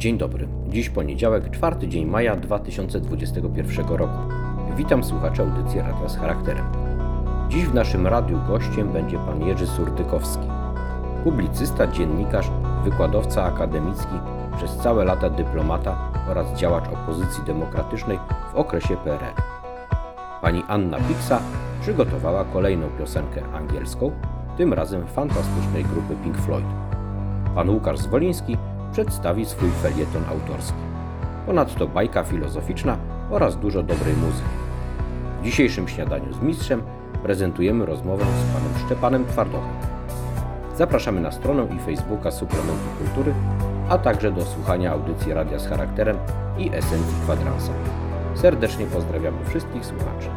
Dzień dobry. Dziś poniedziałek, czwarty dzień maja 2021 roku. Witam słuchaczy audycji Radia z charakterem. Dziś w naszym radiu gościem będzie pan Jerzy Surdykowski. Publicysta, dziennikarz, wykładowca akademicki, przez całe lata dyplomata oraz działacz opozycji demokratycznej w okresie PRL. Pani Anna Pixa przygotowała kolejną piosenkę angielską, tym razem fantastycznej grupy Pink Floyd. Pan Łukasz Zwoliński przedstawi swój felieton autorski. Ponadto bajka filozoficzna oraz dużo dobrej muzyki. W dzisiejszym śniadaniu z mistrzem prezentujemy rozmowę z panem Szczepanem Twardochem. Zapraszamy na stronę i Facebooka Suplementu Kultury, a także do słuchania audycji Radia z charakterem i Esencji Kwadransa. Serdecznie pozdrawiamy wszystkich słuchaczy.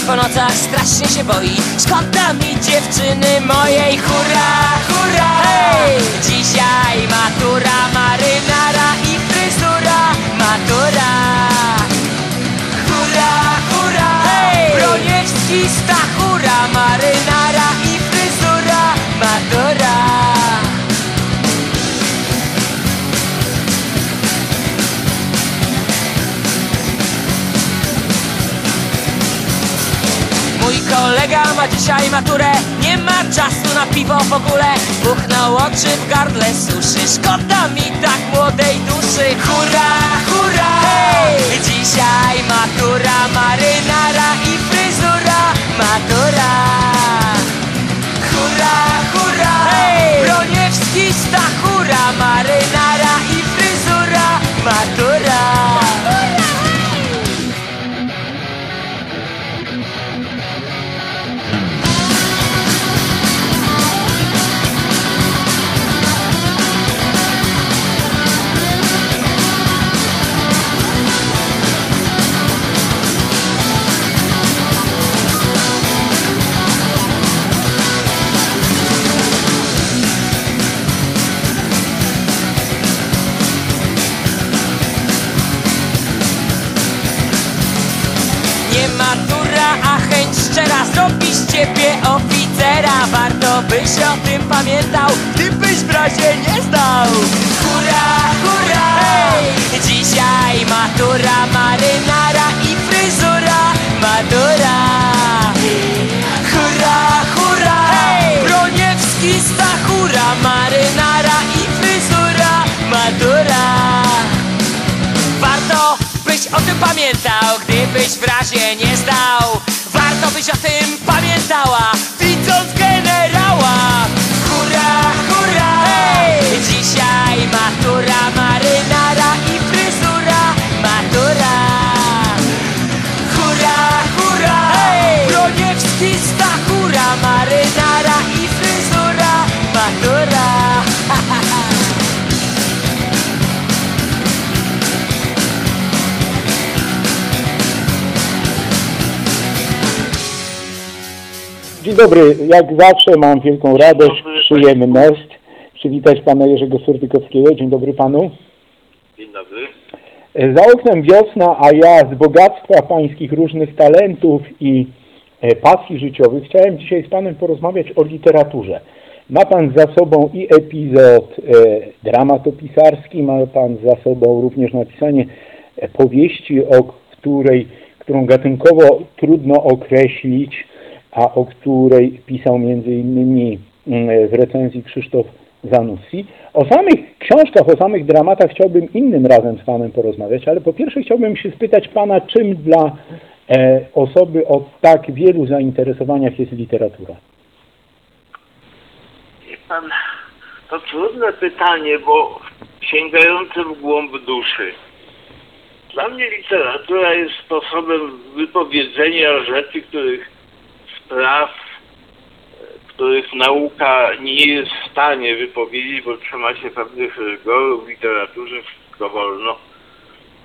Śpi po nocach, strasznie się boi. Szkoda mi dziewczyny mojej? Hurra, hurra! Hej! Dzisiaj matura, marynara i fryzura. Matura! Hurra, hurra! Hej! Broniewski, Stachura Marynara Mój kolega ma dzisiaj maturę. Nie ma czasu na piwo w ogóle. Buchnął oczy w gardle suszy Szkoda mi tak młodej duszy. Hurra, hurra! Hej! Dzisiaj matura, marynara i fryzura. Matura! Hurra, hurra! Hej! Broniewski, Stachura Marynara i fryzura. Matura ciebie oficera. Warto byś o tym pamiętał Gdybyś w razie nie zdał Hurra, hurra! Hej! Dzisiaj matura, marynara i fryzura. Matura! Hurra, hurra! Hej! Broniewski, Stachura Marynara i fryzura. Matura! Warto byś o tym pamiętał, gdybyś w razie nie zdał Warto byś o tym sour. Dobry, jak zawsze mam wielką radość, przyjemność przywitać pana Jerzego Surdykowskiego. Dzień dobry panu. Dzień dobry. E, Za oknem wiosna, a ja z bogactwa pańskich różnych talentów i e, pasji życiowych chciałem dzisiaj z panem porozmawiać o literaturze. Ma pan za sobą i epizod e, dramatopisarski, ma pan za sobą również napisanie e, powieści, o której, którą gatunkowo trudno określić, a o której pisał innymi mm, w recenzji Krzysztof Zanussi. O samych książkach, o samych dramatach chciałbym innym razem z Panem porozmawiać, ale po pierwsze chciałbym się spytać Pana, czym dla e, osoby o tak wielu zainteresowaniach jest literatura? Pan, to trudne pytanie, bo sięgające w głąb duszy. Dla mnie literatura jest sposobem wypowiedzenia rzeczy, których spraw, e, których nauka nie jest w stanie wypowiedzieć, bo trzyma się pewnych rygorów w literaturze, wszystko wolno.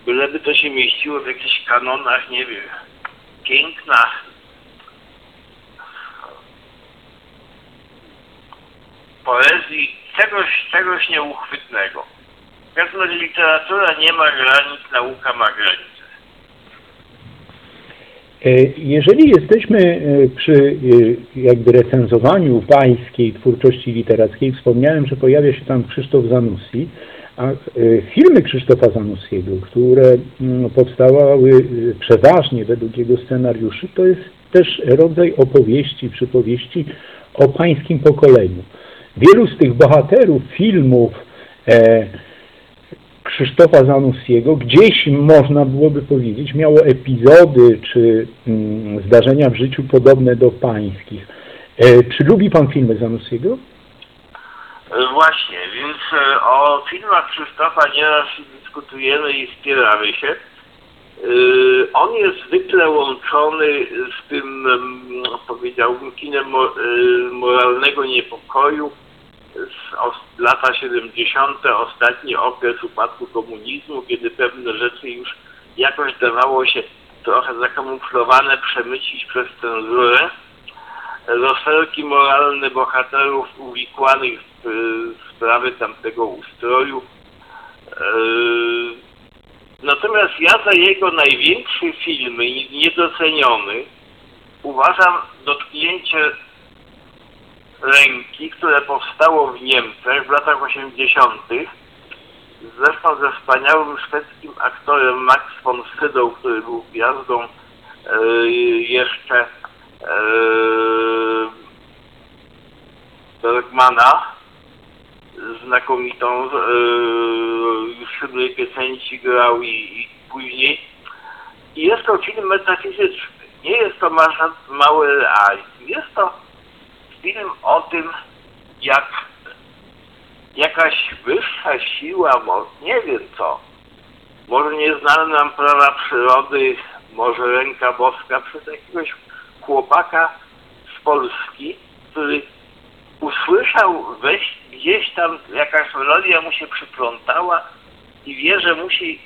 Byleby to się mieściło w jakichś kanonach, nie wiem, piękna, poezji, czegoś, czegoś nieuchwytnego. W każdym razie literatura nie ma granic, nauka ma granice. E, Jeżeli jesteśmy e, przy e, jakby recenzowaniu pańskiej twórczości literackiej, wspomniałem, że pojawia się tam Krzysztof Zanussi, a filmy Krzysztofa Zanussiego, które mm, powstawały przeważnie według jego scenariuszy, to jest też rodzaj opowieści, przypowieści o pańskim pokoleniu. Wielu z tych bohaterów filmów Krzysztofa Zanussiego gdzieś można byłoby powiedzieć miało epizody czy mm, zdarzenia w życiu podobne do pańskich. E, czy lubi pan filmy Zanussiego? E, Właśnie, więc e, o filmach Krzysztofa nieraz dyskutujemy i spieramy się. On jest zwykle łączony z tym, em, powiedziałbym, kinem mo- moralnego niepokoju lata 70., ostatni okres upadku komunizmu, kiedy pewne rzeczy już jakoś dawało się trochę zakamuflowane, przemycić przez cenzurę. Rozfelki moralne bohaterów uwikłanych w y, sprawy tamtego ustroju. Yy, Natomiast ja za jego największy film, niedoceniony, uważam dotknięcie ręki, które powstało w Niemczech w latach 80. Zresztą ze wspaniałym szwedzkim aktorem Max von Sydow, który był gwiazdą e, jeszcze e, Bergmana, znakomitą e, Szybry Piesenci grał i, i później. I jest to film metafizyczny. Nie jest to ma- mały realizm. Jest to film o tym, jak jakaś wyższa siła, nie wiem co, może nieznane nam prawa przyrody, może ręka boska przez jakiegoś chłopaka z Polski, który usłyszał weź, gdzieś tam jakaś melodia mu się przyplątała i wie, że musi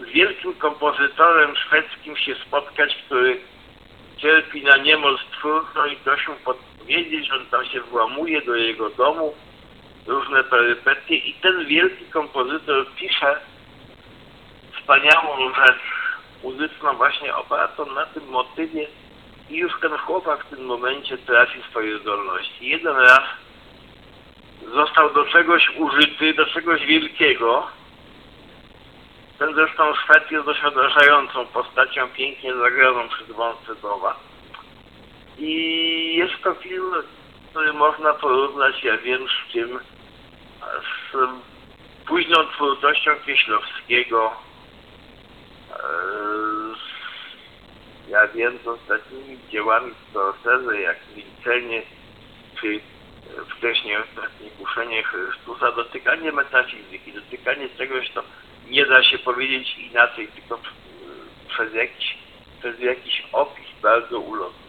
z wielkim kompozytorem szwedzkim się spotkać, który cierpi na niemoc twórcą i prosi mu podpowiedzieć, on tam się włamuje do jego domu, różne perypetie i ten wielki kompozytor pisze wspaniałą rzecz muzyczną właśnie opartą na tym motywie i już ten chłopak w tym momencie traci swoje zdolności. Jeden raz został do czegoś użyty, do czegoś wielkiego. Ten zresztą Szwed jest dość odrażającą postacią, pięknie zagraną przez Wąscydowa. I jest to film, który można porównać, ja wiem z czym, z późną twórczością Kieślowskiego, Eee, ja wiem, z ostatnimi dziełami Scorsese, jak Milczenie, czy wcześniej ostatnie Kuszenie Chrystusa, dotykanie metafizyki, dotykanie czegoś, co nie da się powiedzieć inaczej, tylko p- przez jakiś, przez jakiś opis bardzo ulotny.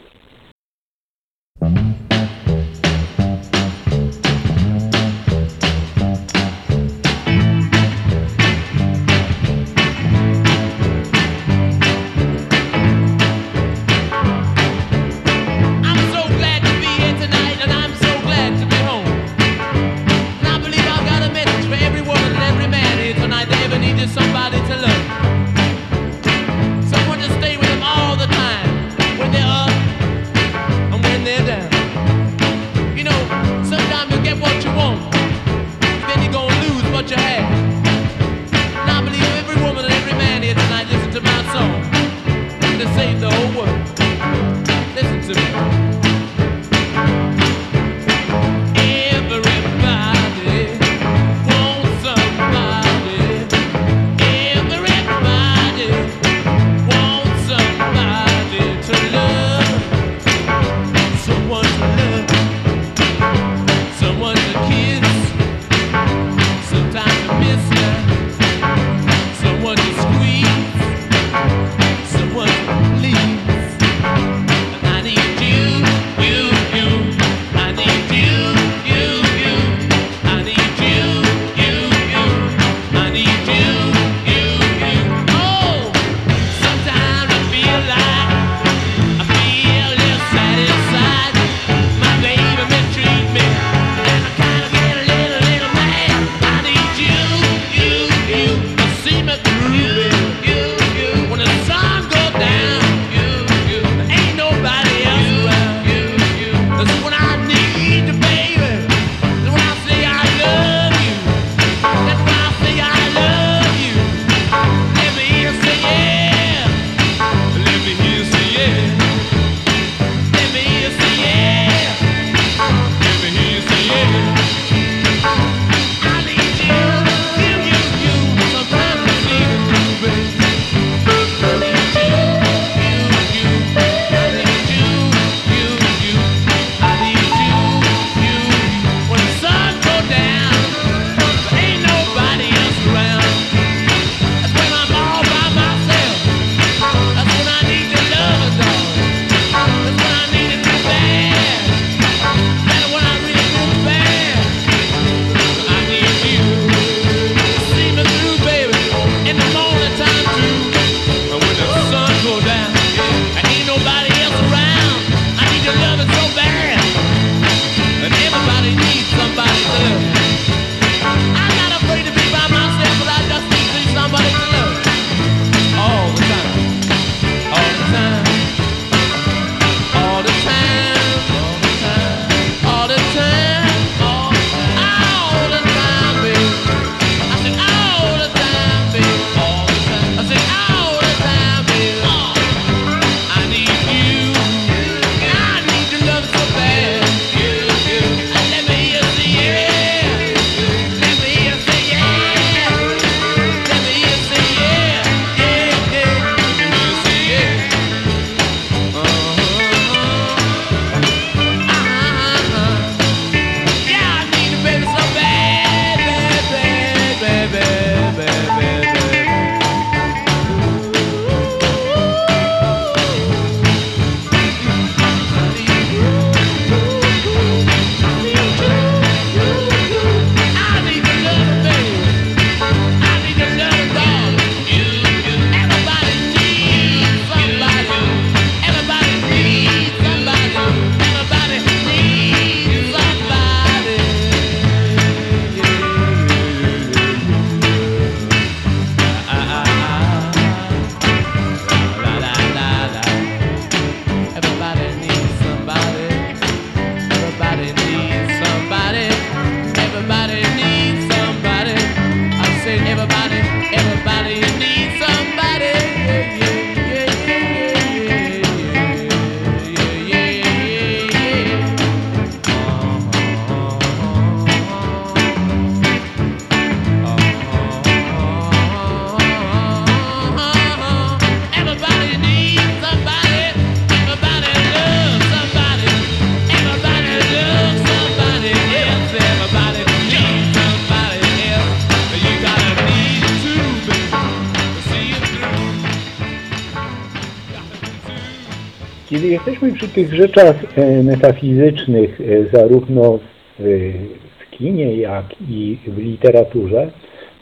Przy tych rzeczach e, metafizycznych, e, zarówno w, w kinie, jak i w literaturze,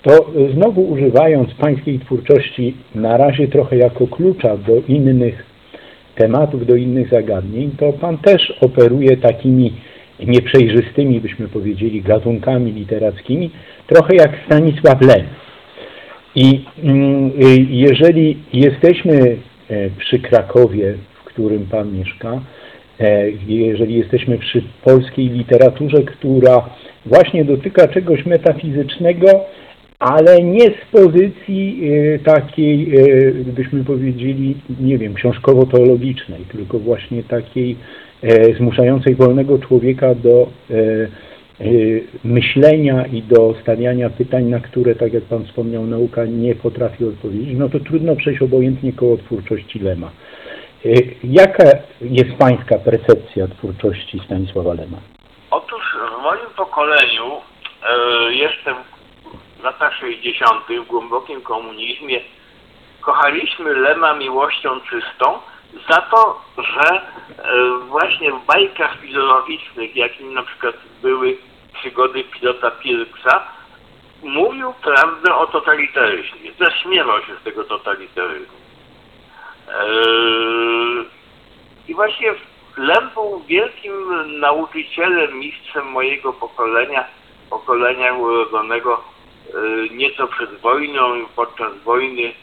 to e, znowu używając pańskiej twórczości na razie trochę jako klucza do innych tematów, do innych zagadnień, to pan też operuje takimi nieprzejrzystymi, byśmy powiedzieli, gatunkami literackimi, trochę jak Stanisław Lem. I mm, y, jeżeli jesteśmy e, przy Krakowie, którym Pan mieszka, e, jeżeli jesteśmy przy polskiej literaturze, która właśnie dotyka czegoś metafizycznego, ale nie z pozycji e, takiej, e, byśmy powiedzieli, nie wiem, książkowo-teologicznej, tylko właśnie takiej zmuszającej wolnego człowieka do myślenia i do stawiania pytań, na które, tak jak Pan wspomniał, nauka nie potrafi odpowiedzieć, no to trudno przejść obojętnie koło twórczości Lema. E, Jaka jest Pańska percepcja twórczości Stanisława Lema? Otóż w moim pokoleniu e, jestem w latach 60. w głębokim komunizmie. Kochaliśmy Lema miłością czystą za to, że e, właśnie w bajkach filozoficznych, jakim na przykład były przygody pilota Pilksa, mówił prawdę o totalitaryzmie. Zaśmiewał się z tego totalitaryzmu. Eee, I właśnie Lem był wielkim nauczycielem, mistrzem mojego pokolenia, pokolenia urodzonego e, nieco przed wojną i podczas wojny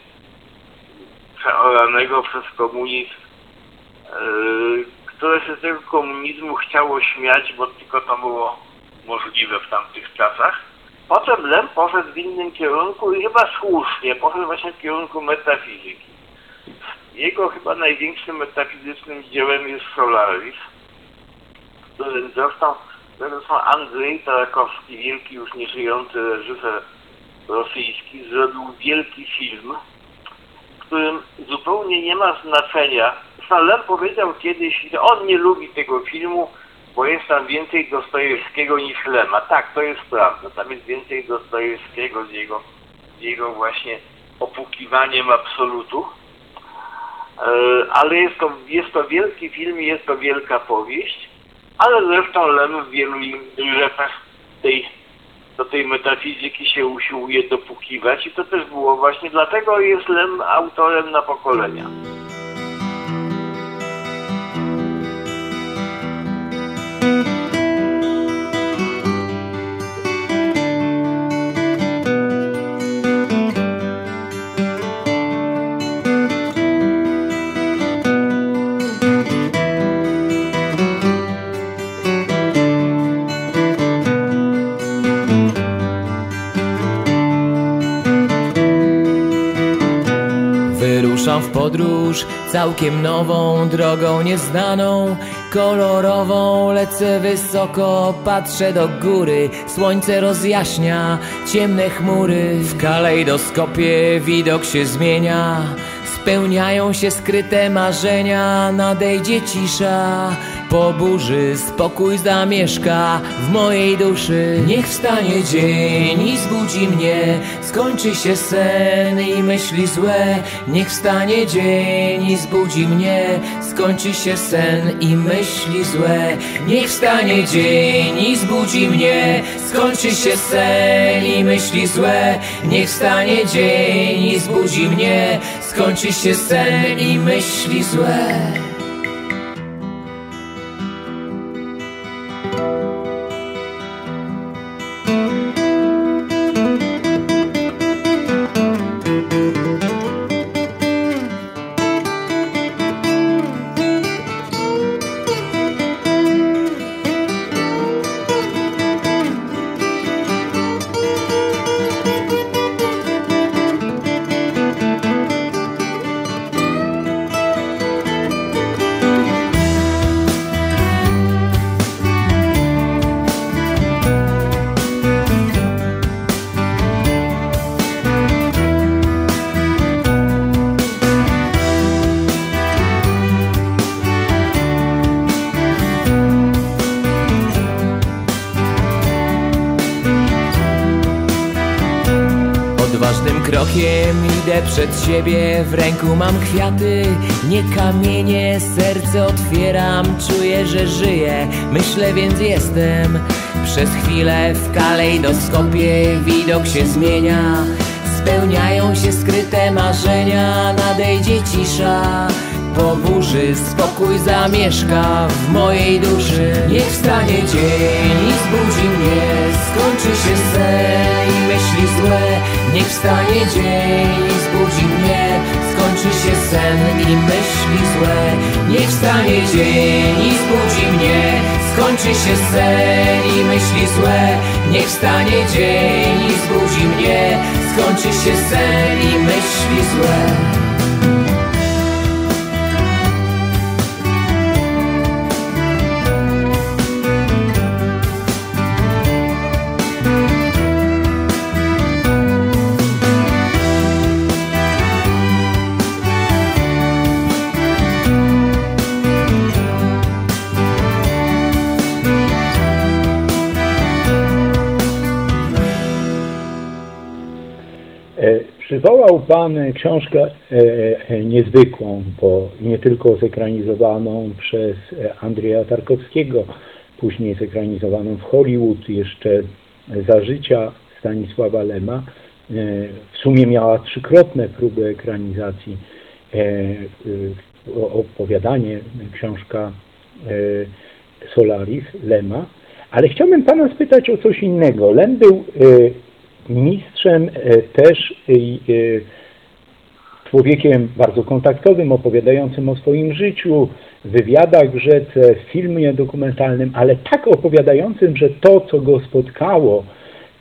przeoranego przez komunizm, e, które się z tego komunizmu chciało śmiać, bo tylko to było możliwe w tamtych czasach. Potem Lem poszedł w innym kierunku i chyba słusznie, poszedł właśnie w kierunku metafizyki. Jego chyba największym metafizycznym dziełem jest Solaris, którym zresztą, zresztą Andrzej Tarakowski, wielki już nieżyjący reżyser rosyjski, zrobił wielki film, w którym zupełnie nie ma znaczenia. Zresztą Lem powiedział kiedyś, że on nie lubi tego filmu, bo jest tam więcej Dostojewskiego niż Lema. Tak, to jest prawda. Tam jest więcej Dostojewskiego z jego, z jego właśnie opukiwaniem absolutu. E, ale jest to, jest to wielki film jest to wielka powieść, ale zresztą Lem w wielu rzeczach tej, do tej metafizyki się usiłuje dopukiwać i to też było właśnie dlatego jest Lem autorem na pokolenia. Całkiem nową, drogą nieznaną, kolorową. Lecę wysoko, patrzę do góry, słońce rozjaśnia ciemne chmury. W kalejdoskopie widok się zmienia, spełniają się skryte marzenia, nadejdzie cisza. Po burzy spokój zamieszka w mojej duszy. Niech wstanie dzień i zbudzi mnie, skończy się sen i myśli złe. Niech wstanie dzień i zbudzi mnie, skończy się sen i myśli złe. Niech wstanie dzień i zbudzi mnie, skończy się sen i myśli złe. Niech wstanie dzień i zbudzi mnie, skończy się sen i myśli złe. Przed siebie, w ręku mam kwiaty, nie kamienie, serce otwieram, czuję, że żyję, myślę więc jestem. Przez chwilę w kalejdoskopie widok się zmienia, spełniają się skryte marzenia, nadejdzie cisza. Po burzy spokój zamieszka w mojej duszy. Niech wstanie dzień i zbudzi mnie Skończy się sen i myśli złe. Niech wstanie dzień i zbudzi mnie Skończy się sen i myśli złe. Niech wstanie dzień i zbudzi mnie Skończy się sen i myśli złe. Niech wstanie dzień i zbudzi mnie Skończy się sen i myśli złe Pan książkę e, e, niezwykłą, bo nie tylko zekranizowaną przez e, Andrzeja Tarkowskiego, później zekranizowaną w Hollywood, jeszcze za życia Stanisława Lema. W sumie miała trzykrotne próby ekranizacji. Opowiadanie, książka Solaris Lema. Ale chciałbym Pana spytać o coś innego. Lem był mistrzem e, też i, e, człowiekiem bardzo kontaktowym, opowiadającym o swoim życiu, wywiadach w rzece, w filmie dokumentalnym, ale tak opowiadającym, że to, co go spotkało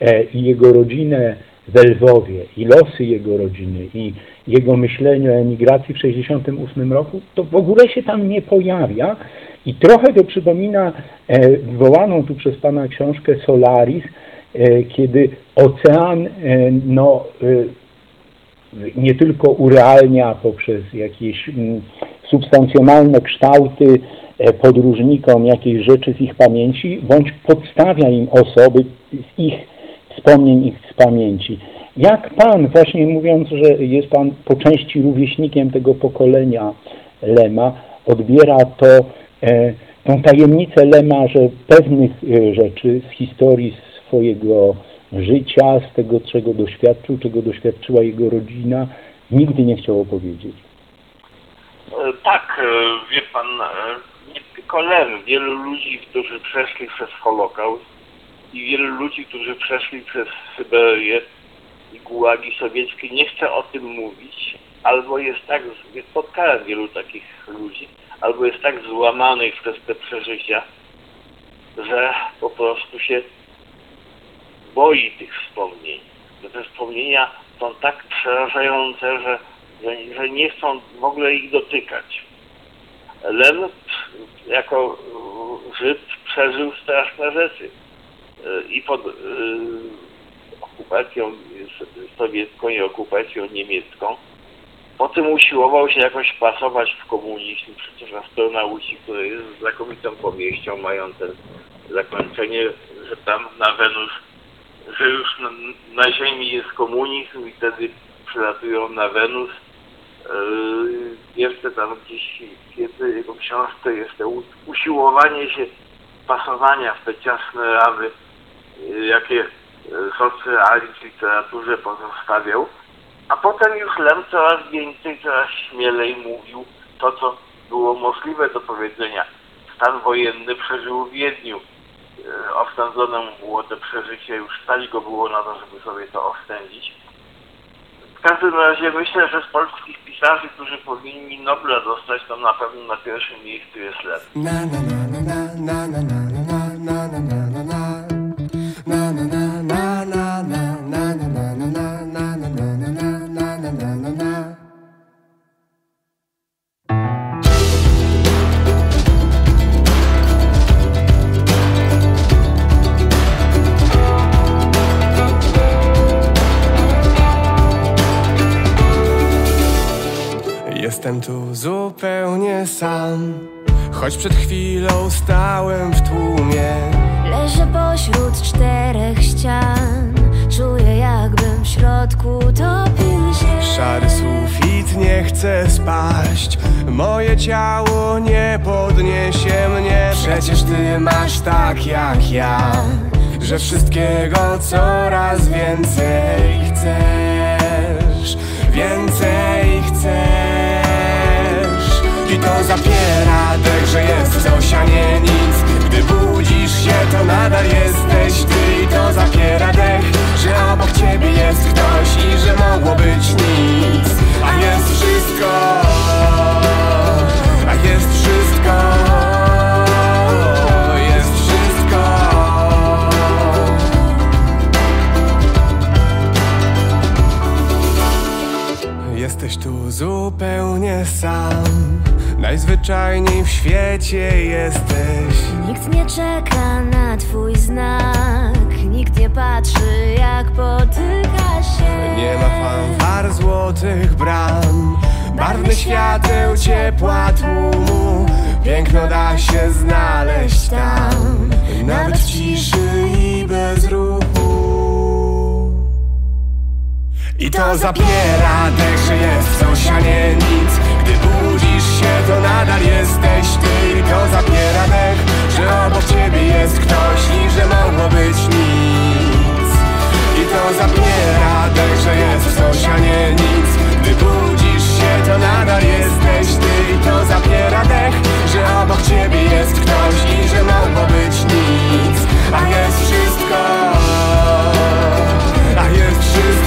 e, i jego rodzinę w Lwowie, i losy jego rodziny, i jego myślenie o emigracji w 1968 roku, to w ogóle się tam nie pojawia. I trochę to przypomina e, wywołaną tu przez Pana książkę Solaris, e, kiedy ocean e, no, e, nie tylko urealnia poprzez jakieś mm, substancjonalne kształty e, podróżnikom jakiejś rzeczy z ich pamięci, bądź podstawia im osoby z ich wspomnień, ich z pamięci. Jak Pan, właśnie mówiąc, że jest Pan po części rówieśnikiem tego pokolenia Lema, odbiera to, tą tajemnicę Lema, że pewnych rzeczy z historii swojego życia, z tego, czego doświadczył, czego doświadczyła jego rodzina, nigdy nie chciał opowiedzieć. E, Tak, e, wie pan, e, nie tylko Lem, wielu ludzi, którzy przeszli przez Holokaust i wielu ludzi, którzy przeszli przez Syberię i gułagi sowieckie nie chce o tym mówić, albo jest tak, spotkałem wielu takich ludzi, albo jest tak złamanych przez te przeżycia, że po prostu się boi tych wspomnień. Że te wspomnienia są tak przerażające, że, że, że nie chcą w ogóle ich dotykać. Lem jako Żyd przeżył straszne rzeczy i pod e, okupacją sowiecką i okupacją niemiecką. Potem usiłował się jakoś pasować w komunizm, przecież astronauci, który jest znakomitą powieścią, mają ten zakończenie, że tam na Wenus, że już na, na Ziemi jest komunizm i wtedy przylatują na Wenus. Yy, jeszcze tam gdzieś jednej jego książce jest to usiłowanie się pasowania w te ciasne ramy, yy, jakie yy, socrealizm w literaturze pozostawiał. A potem już Lem coraz więcej, coraz śmielej mówił to, co było możliwe do powiedzenia. Stan wojenny przeżył w Wiedniu. E, Oszczędzone mu było to przeżycie, już stać go było na to, żeby sobie to oszczędzić. W każdym razie myślę, że z polskich pisarzy, którzy powinni Nobla dostać, to na pewno na pierwszym miejscu jest Lem. Jestem tu zupełnie sam. Choć przed chwilą stałem w tłumie. Leżę pośród czterech ścian. Czuję jakbym w środku chcę spaść. Moje ciało nie podniesie mnie. Przecież ty masz tak jak ja Że wszystkiego coraz więcej chcesz. Więcej chcesz I to zapiera. Dech, że jest coś, a nie nic. Gdy budzisz się, to nadal jesteś ty. I to zapiera dech, że obok ciebie jest ktoś I że mogło być nic. A jest wszystko. A jest wszystko Jesteś tu zupełnie sam. Najzwyczajniej w świecie jesteś. Nikt nie czeka na twój znak. Nikt nie patrzy jak potyka się. Nie ma fanfar złotych bram. Barwnych świateł, ciepła tłumu Piękno da się znaleźć tam. Nawet w ciszy i bez ruchu I to zapiera dech, że jest coś, a nie nic. Gdy budzisz się, to nadal jesteś ty. I to zapiera dech, że obok ciebie jest ktoś I że mogło być nic. I to zapiera dech, że jest coś, a nie nic. Gdy budzisz się, to nadal jesteś ty. I to zapiera dech, że obok ciebie jest ktoś I że mogło być nic. A jest wszystko A jest wszystko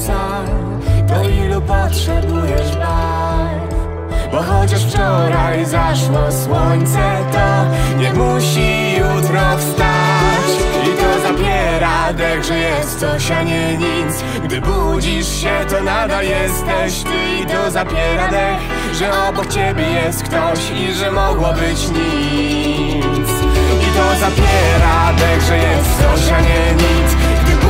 zachwyca To ilu potrzebujesz barw? Bo chociaż wczoraj zaszło słońce To nie musi jutro wstać. I to zapiera dech, że jest coś, a nie nic. Gdy budzisz się, to nadal jesteś ty. I to zapiera dech, że obok ciebie jest ktoś I że mogło być nic. I to zapiera dech, że jest coś, a nie nic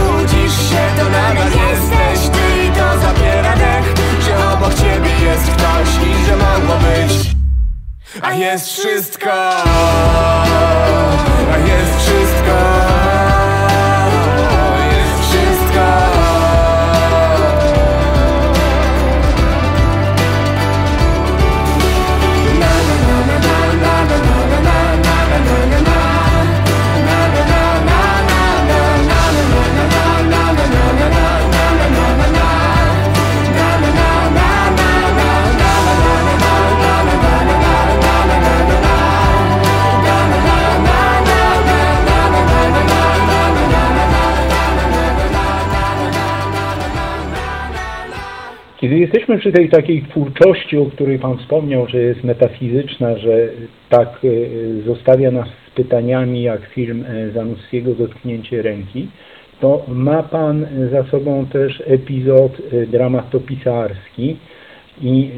budzisz się, to nadal jesteś ty I to zapiera dech, że obok ciebie jest ktoś I że mogło być. A jest wszystko A jest wszystko jesteśmy przy tej takiej twórczości, o której Pan wspomniał, że jest metafizyczna, że tak e, zostawia nas z pytaniami jak film e, Zanussiego Dotknięcie ręki, to ma Pan za sobą też epizod e, dramatopisarski i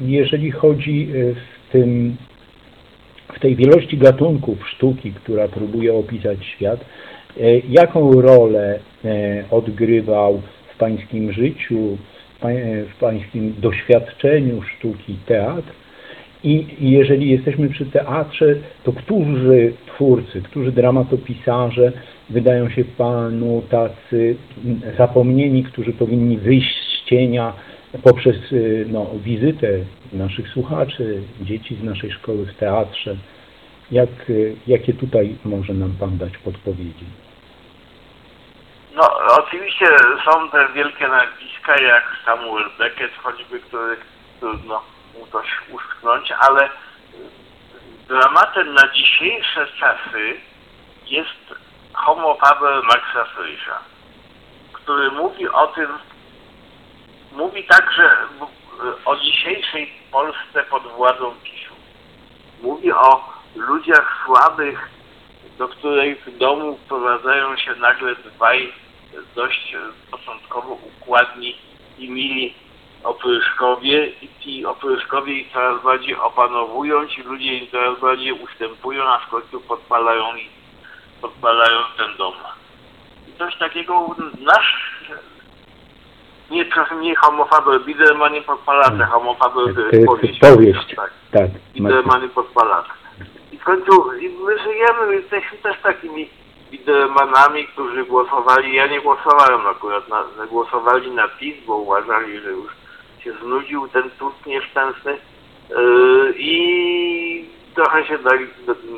jeżeli chodzi w tym w tej wielości gatunków sztuki, która próbuje opisać świat, jaką rolę odgrywał w Pańskim życiu, w pań- w Pańskim doświadczeniu sztuki teatr? I jeżeli jesteśmy przy teatrze, to którzy twórcy, którzy dramatopisarze wydają się Panu tacy zapomnieni, którzy powinni wyjść z cienia poprzez y, no, wizytę naszych słuchaczy, dzieci z naszej szkoły w teatrze? Jak, y, jakie tutaj może nam Pan dać podpowiedzi? No, oczywiście są te wielkie nazwiska, jak Samuel Beckett choćby, który trudno mu coś usknąć, ale dramatem na dzisiejsze czasy jest Homo Faber Maxa Friescha, który mówi o tym, mówi także o dzisiejszej Polsce pod władzą PiSu. Mówi o ludziach słabych, do których w domu wprowadzają się nagle dwaj dość początkowo układni i mili opryszkowie i ci opryszkowie ich coraz bardziej opanowują, ci ludzie im coraz bardziej ustępują, aż w końcu podpalają, i- podpalają ten dom. I coś takiego nasz nie, nie homofaber, Biedermanie podpalacze, homofaber powieść. powieść. Tak. Tak. Bidermany podpalacze. W końcu my żyjemy, jesteśmy też takimi Bidermanami, którzy głosowali, ja nie głosowałem akurat, na, głosowali na PiS, bo uważali, że już się znudził ten tut nieszczęsny. Yy, i trochę się dali,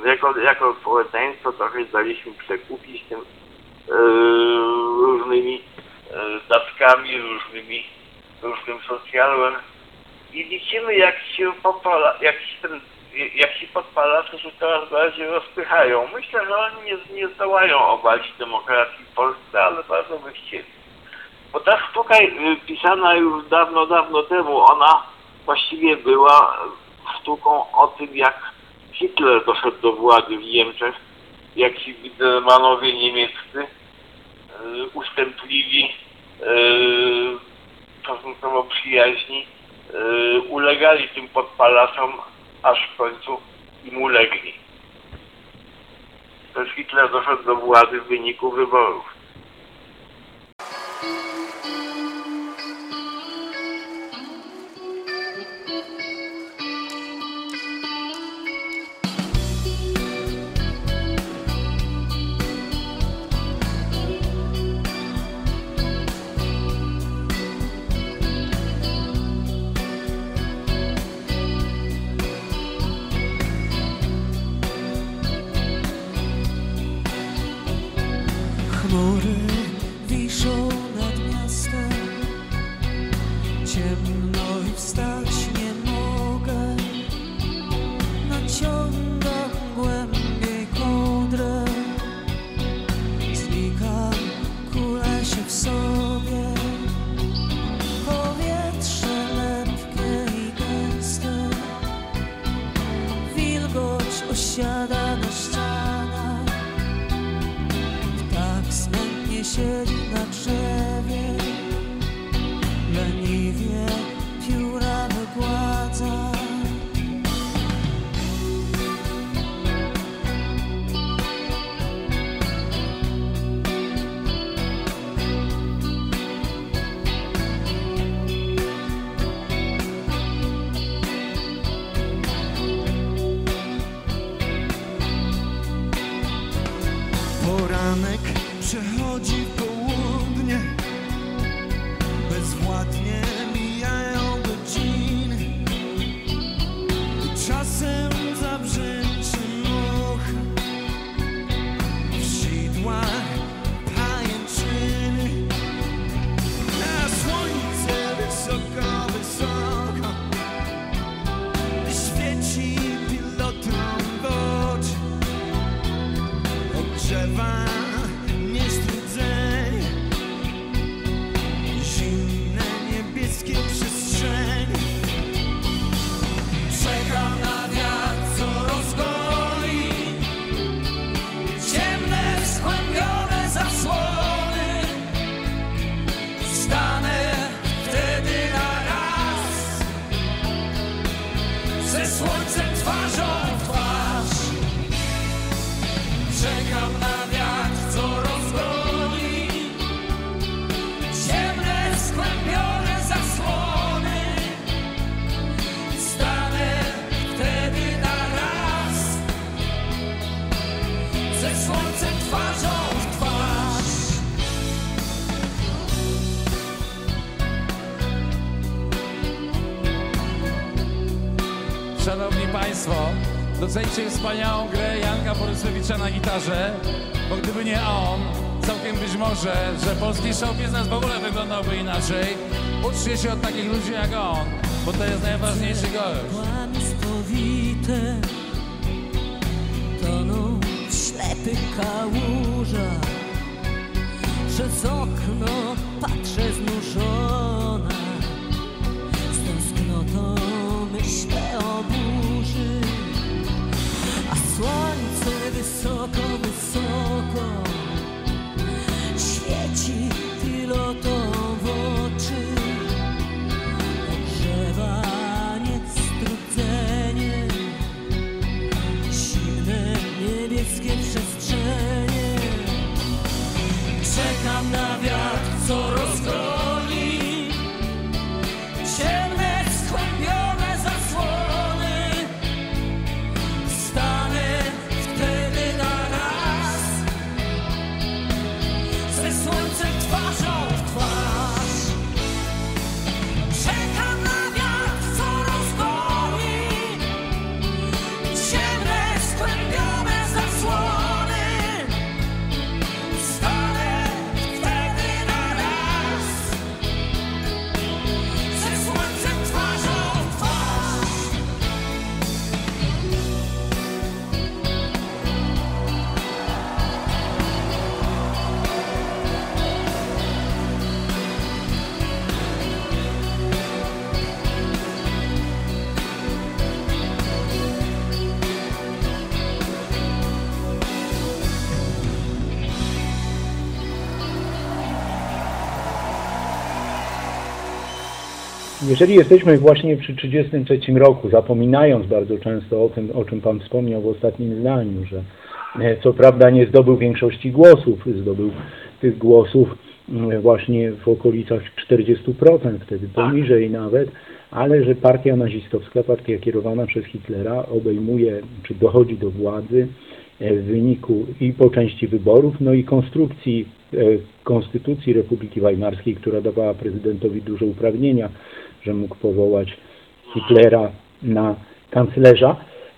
jako, jako społeczeństwo trochę daliśmy przekupić tym yy, różnymi yy, datkami, różnymi, różnym socjalem. I widzimy jak się podpala, jak się ten, jak się podpalacze się coraz bardziej rozpychają. Myślę, że oni nie, nie zdołają obalić demokracji w Polsce, ale bardzo by chcieli. Bo ta sztuka y, pisana już dawno, dawno temu, ona właściwie była sztuką o tym, jak Hitler doszedł do władzy w Niemczech, jak ci Biedermanowie niemieccy y, ustępliwi, y, stosunkowo przyjaźni, ulegali tym podpalaczom, aż w końcu im ulegli. Też Hitler doszedł do władzy w wyniku wyborów. Docencie wspaniałą grę Janka Borysowicza na gitarze, bo gdyby nie on, całkiem być może, że polski show biznes w ogóle wyglądałby inaczej. Uczcie się od takich ludzi jak on, bo to jest najważniejszy gość. Kłamstwowite Toną w ślepych kałużach Przez okno patrzę znużona Z myślę o burzy słońce wysoko, wysoko Jeżeli jesteśmy właśnie przy 33 roku, zapominając bardzo często o tym, o czym Pan wspomniał w ostatnim zdaniu, że e, co prawda nie zdobył większości głosów, zdobył tych głosów właśnie w okolicach 40%, wtedy poniżej nawet, ale że partia nazistowska, partia kierowana przez Hitlera obejmuje, czy dochodzi do władzy e, w wyniku i po części wyborów, no i konstrukcji e, Konstytucji Republiki Weimarskiej, która dawała prezydentowi duże uprawnienia, że mógł powołać Hitlera na kanclerza,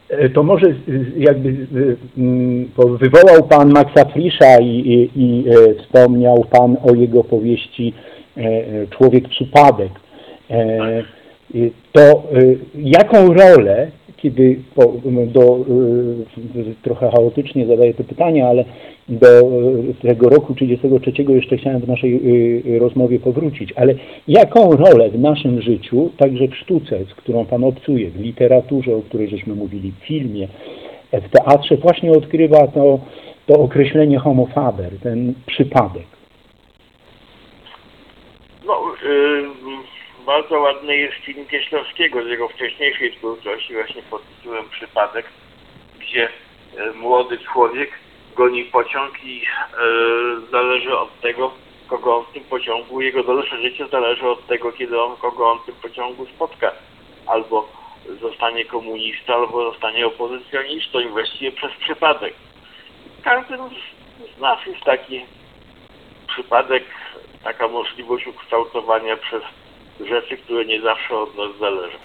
e, to może z- jakby e, mm, wywołał Pan Maxa Frischa i, i, i e, wspomniał Pan o jego powieści e, e, Człowiek Przypadek. E, To e, jaką rolę, po, do, e, trochę chaotycznie zadaję to pytanie, ale do e, tego roku 33 jeszcze chciałem w naszej rozmowie powrócić, ale jaką rolę w naszym życiu, także w sztuce, z którą Pan obcuje, w literaturze, o której żeśmy mówili, w filmie, w teatrze, właśnie odkrywa to, to określenie homo faber, ten przypadek. No, y, bardzo ładny jest film Kieślowskiego z jego wcześniejszej twórczości, właśnie pod tytułem Przypadek, gdzie y, młody człowiek goni pociąg i y, zależy od tego, kogo on w tym pociągu, jego dalsze życie zależy od tego, kiedy on, kogo on w tym pociągu spotka. Albo zostanie komunistą, albo zostanie opozycjonistą i właściwie przez przypadek. Z- z nas jest taki przypadek, taka możliwość ukształtowania przez rzeczy, które nie zawsze od nas zależą.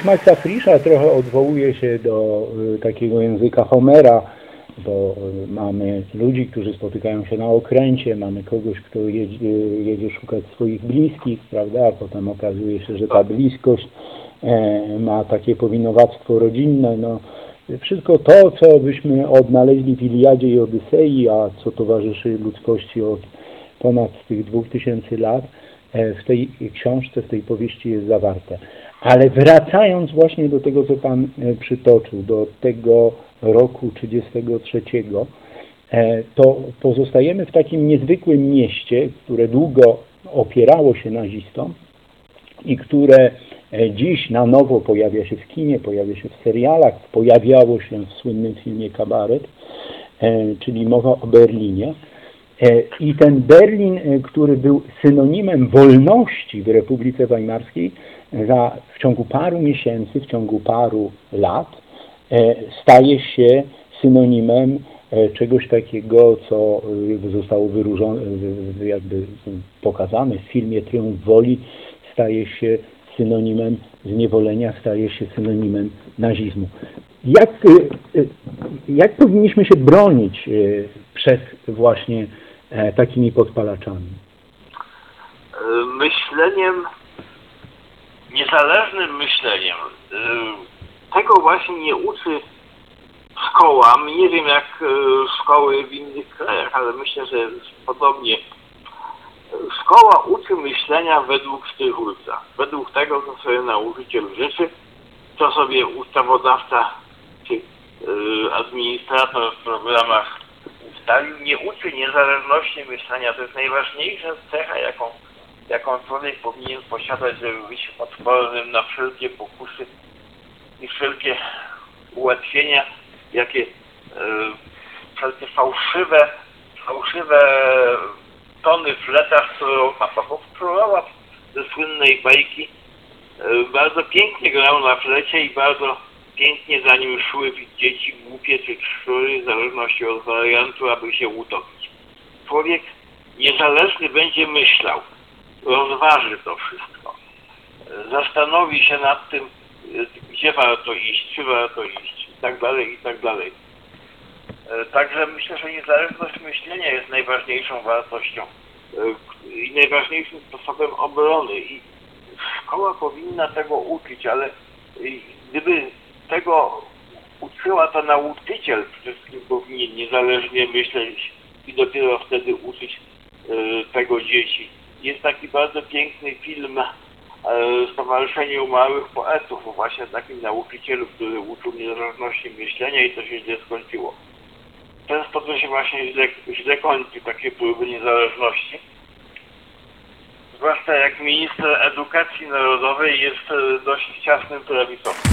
Powieść Maxa Frisza trochę odwołuje się do e, takiego języka Homera, bo e, mamy ludzi, którzy spotykają się na okręcie, mamy kogoś, kto jedzie, jedzie szukać swoich bliskich, prawda, a potem okazuje się, że ta bliskość e, ma takie powinowactwo rodzinne, no wszystko to, co byśmy odnaleźli w Iliadzie i Odysei, a co towarzyszy ludzkości od ponad tych dwóch tysięcy lat, e, w tej książce, w tej powieści jest zawarte. Ale wracając właśnie do tego, co Pan e, przytoczył, do tego roku 33, e, to pozostajemy w takim niezwykłym mieście, które długo opierało się nazistom i które e, dziś na nowo pojawia się w kinie, pojawia się w serialach, pojawiało się w słynnym filmie Kabaret, czyli mowa o Berlinie. I ten Berlin, który był synonimem wolności w Republice Weimarskiej, za, w ciągu paru miesięcy, w ciągu paru lat e, staje się synonimem e, czegoś takiego, co e, zostało wyróżone, wy- wy- jakby pokazane w filmie Triumf Woli, staje się synonimem zniewolenia, staje się synonimem nazizmu. Jak, jak powinniśmy się bronić przed właśnie takimi podpalaczami? Myśleniem, niezależnym myśleniem. Y, Tego właśnie nie uczy szkoła. Nie wiem jak y, szkoły w innych krajach, ale myślę, że podobnie. Szkoła uczy myślenia według sztychulca, według tego, co sobie nauczyciel życzy, co sobie ustawodawca czy y, administrator w programach ustalił. Nie uczy niezależności myślenia. To jest najważniejsza cecha, jaką jaką człowiek powinien posiadać, żeby być odpornym na wszelkie pokusy i wszelkie ułatwienia, jakie e, wszelkie fałszywe, fałszywe tony fleta, którą Papachow próbował ze słynnej bajki. E, bardzo pięknie grał na flecie i bardzo pięknie za nim szły dzieci głupie czy szczury, w zależności od wariantu, aby się utopić. Człowiek niezależny będzie myślał, rozważy to wszystko, zastanowi się nad tym, gdzie warto iść, czy warto iść i tak dalej, i tak dalej. E, Także myślę, że niezależność myślenia jest najważniejszą wartością e, i najważniejszym sposobem obrony i szkoła powinna tego uczyć, ale e, gdyby tego uczyła to nauczyciel, wszystkim powinien niezależnie myśleć i dopiero wtedy uczyć tego dzieci. Jest taki bardzo piękny film e, Stowarzyszenie Małych Poetów właśnie takim nauczycielu, który uczył niezależności myślenia i to się źle skończyło. Często to się właśnie źle, źle kończy, takie próby niezależności. Zwłaszcza jak minister edukacji narodowej jest e, dość ciasnym prawicowcem.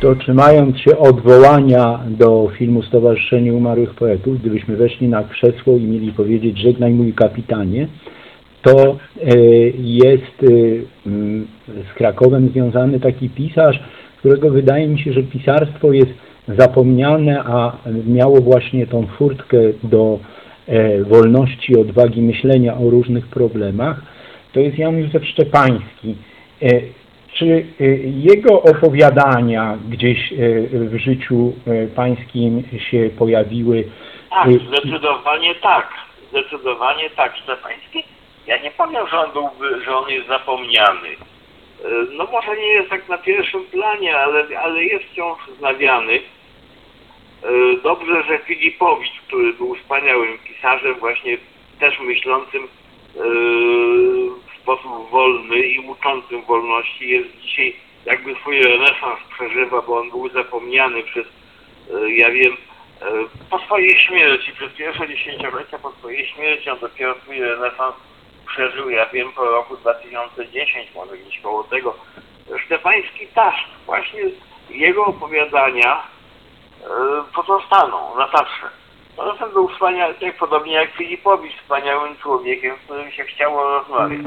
To trzymając się odwołania do filmu Stowarzyszenie Umarłych Poetów, gdybyśmy weszli na krzesło i mieli powiedzieć żegnaj mój kapitanie, to e, jest e, mm, z Krakowem związany taki pisarz, którego wydaje mi się, że pisarstwo jest zapomniane, a miało właśnie tą furtkę do e, wolności, odwagi myślenia o różnych problemach. To jest Jan Józef Szczepański. Czy e, jego opowiadania gdzieś e, w życiu e, pańskim się pojawiły? Tak, zdecydowanie tak. Zdecydowanie tak. Szczepański, ja nie powiem, że on byłby, że on jest zapomniany. No może nie jest tak na pierwszym planie, ale, ale jest wciąż znawiany. Dobrze, że Filipowicz, który był wspaniałym pisarzem, właśnie też myślącym sposób wolny i uczącym wolności, jest dzisiaj jakby swój renesans przeżywa, bo on był zapomniany przez, e, ja wiem, e, po swojej śmierci, przez pierwsze dziesięciolecia po swojej śmierci, on dopiero swój renesans przeżył, ja wiem, po roku 2010, może gdzieś koło tego. Szczepański też, właśnie jego opowiadania e, pozostaną na zawsze. Poza tym był wspaniały, podobnie jak Filipowicz, wspaniałym człowiekiem, z którym się chciało rozmawiać.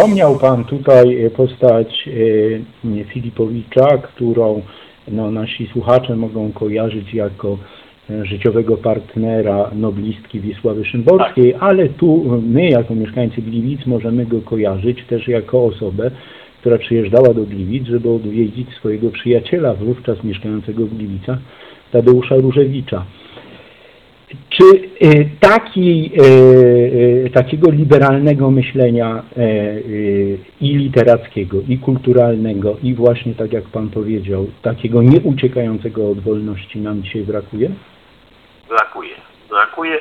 Wspomniał Pan tutaj e, postać e, Filipowicza, którą no, nasi słuchacze mogą kojarzyć jako e, życiowego partnera noblistki Wisławy Szymborskiej, ale tu my jako mieszkańcy Gliwic możemy go kojarzyć też jako osobę, która przyjeżdżała do Gliwic, żeby odwiedzić swojego przyjaciela, wówczas mieszkającego w Gliwicach, Tadeusza Różewicza. Czy taki, y, y, takiego liberalnego myślenia e, y, i literackiego, i kulturalnego, i właśnie tak jak Pan powiedział, takiego nieuciekającego od wolności nam dzisiaj brakuje? Brakuje. Brakuje,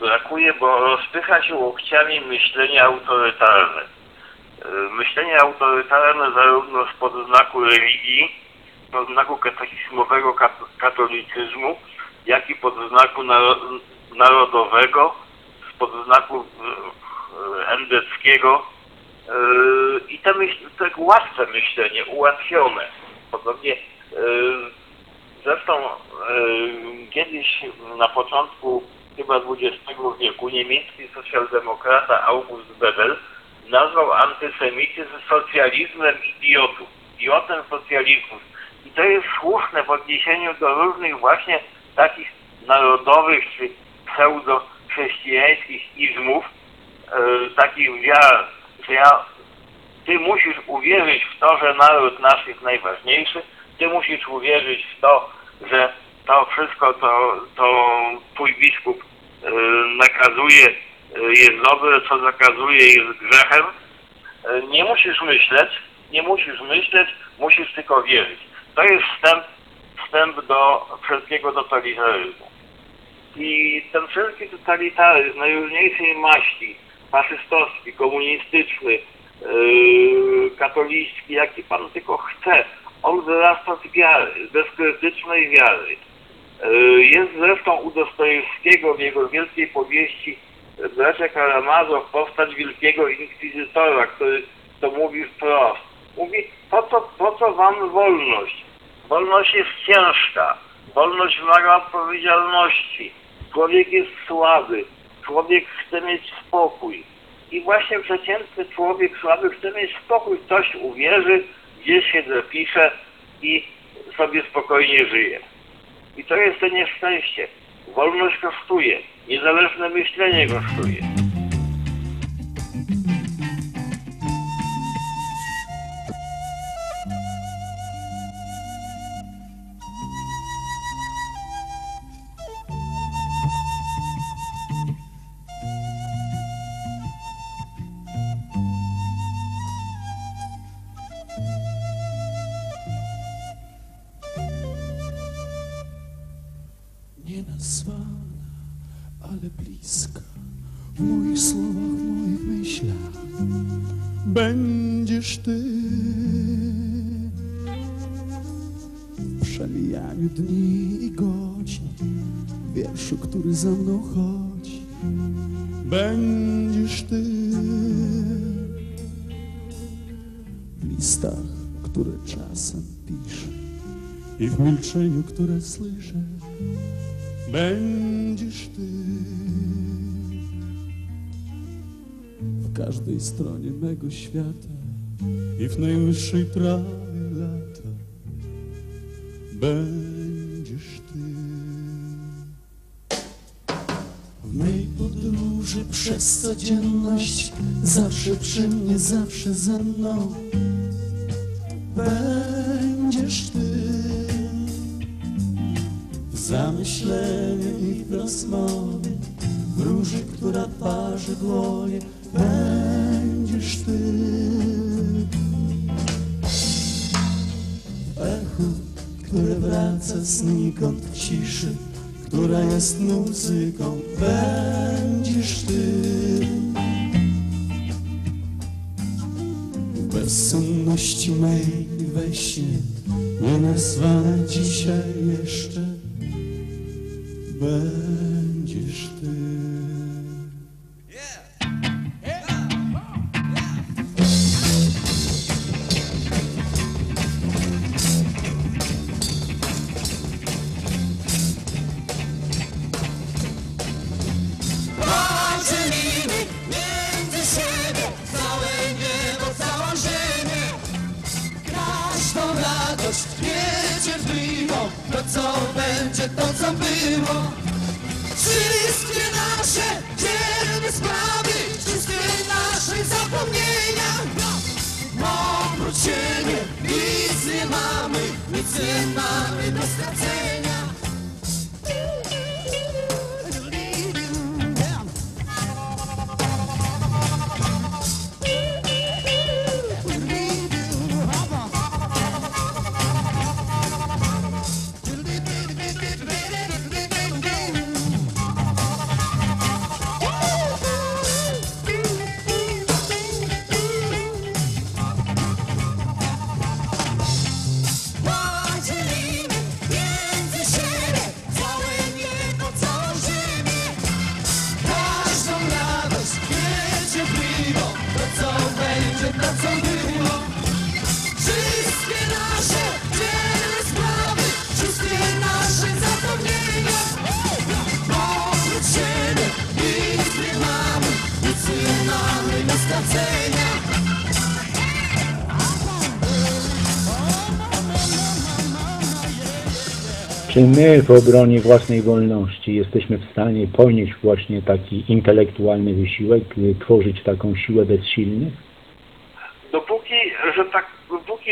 brakuje, bo rozpycha się łokciami myślenie autorytarne. Y, Myślenie autorytarne zarówno spod znaku religii, pod znaku katechizmowego kat- katolicyzmu, jak i pod znaku naro- narodowego, spod znaku y, y, endeckiego. Y, I te, myśl, te łatwe myślenie, ułatwione. Podobnie Zresztą e, kiedyś na początku chyba XX wieku niemiecki socjaldemokrata August Bebel nazwał antysemityzm socjalizmem idiotów, idiotem socjalizmu. I to jest słuszne w odniesieniu do różnych właśnie takich narodowych czy pseudo-chrześcijańskich izmów, e, takich wiar, że ja ty musisz uwierzyć w to, że naród nasz jest najważniejszy, ty musisz uwierzyć w to, że to wszystko, to, to twój biskup y, nakazuje, y, jest dobre, co zakazuje, jest grzechem. Y, nie musisz myśleć, nie musisz myśleć, musisz tylko wierzyć. To jest wstęp, wstęp do wszelkiego totalitaryzmu. I ten wszelki totalitaryzm najróżniejszej maści, faszystowski, komunistyczny, yy, katolicki, jaki pan tylko chce, on wyrasta z wiary, z bezkrytycznej wiary. Yy, jest zresztą u Dostojewskiego w jego wielkiej powieści Bracia Karamazow postać wielkiego inkwizytora, który to mówi wprost. Mówi, po co, po co wam wolność? Wolność jest ciężka. Wolność wymaga odpowiedzialności. Człowiek jest słaby. Człowiek chce mieć spokój. I właśnie przeciętny człowiek słaby chce mieć spokój. W Coś uwierzy, gdzieś się zapisze i sobie spokojnie żyje. I to jest to nieszczęście. Wolność kosztuje. Niezależne myślenie kosztuje. Będziesz ty. W przemijaniu dni i godzin, w wierszu, który za mną chodzi, będziesz ty. W listach, które czasem piszę i w milczeniu, które słyszę będziesz ty. Każdej stronie mego świata i w najwyższej trawie lata będziesz ty. W mej podróży przez codzienność zawsze przy mnie, zawsze ze mną będziesz ty w zamyślenie i w rozmowie, w róży, która parzy dłonie, będziesz ty. W echu, które wraca znikąd w ciszy, która jest muzyką, będziesz ty. W bezsenności mej we śnie, nienazwana Czy my w obronie własnej wolności jesteśmy w stanie ponieść właśnie taki intelektualny wysiłek, tworzyć taką siłę bezsilnych? Dopóki, że tak, dopóki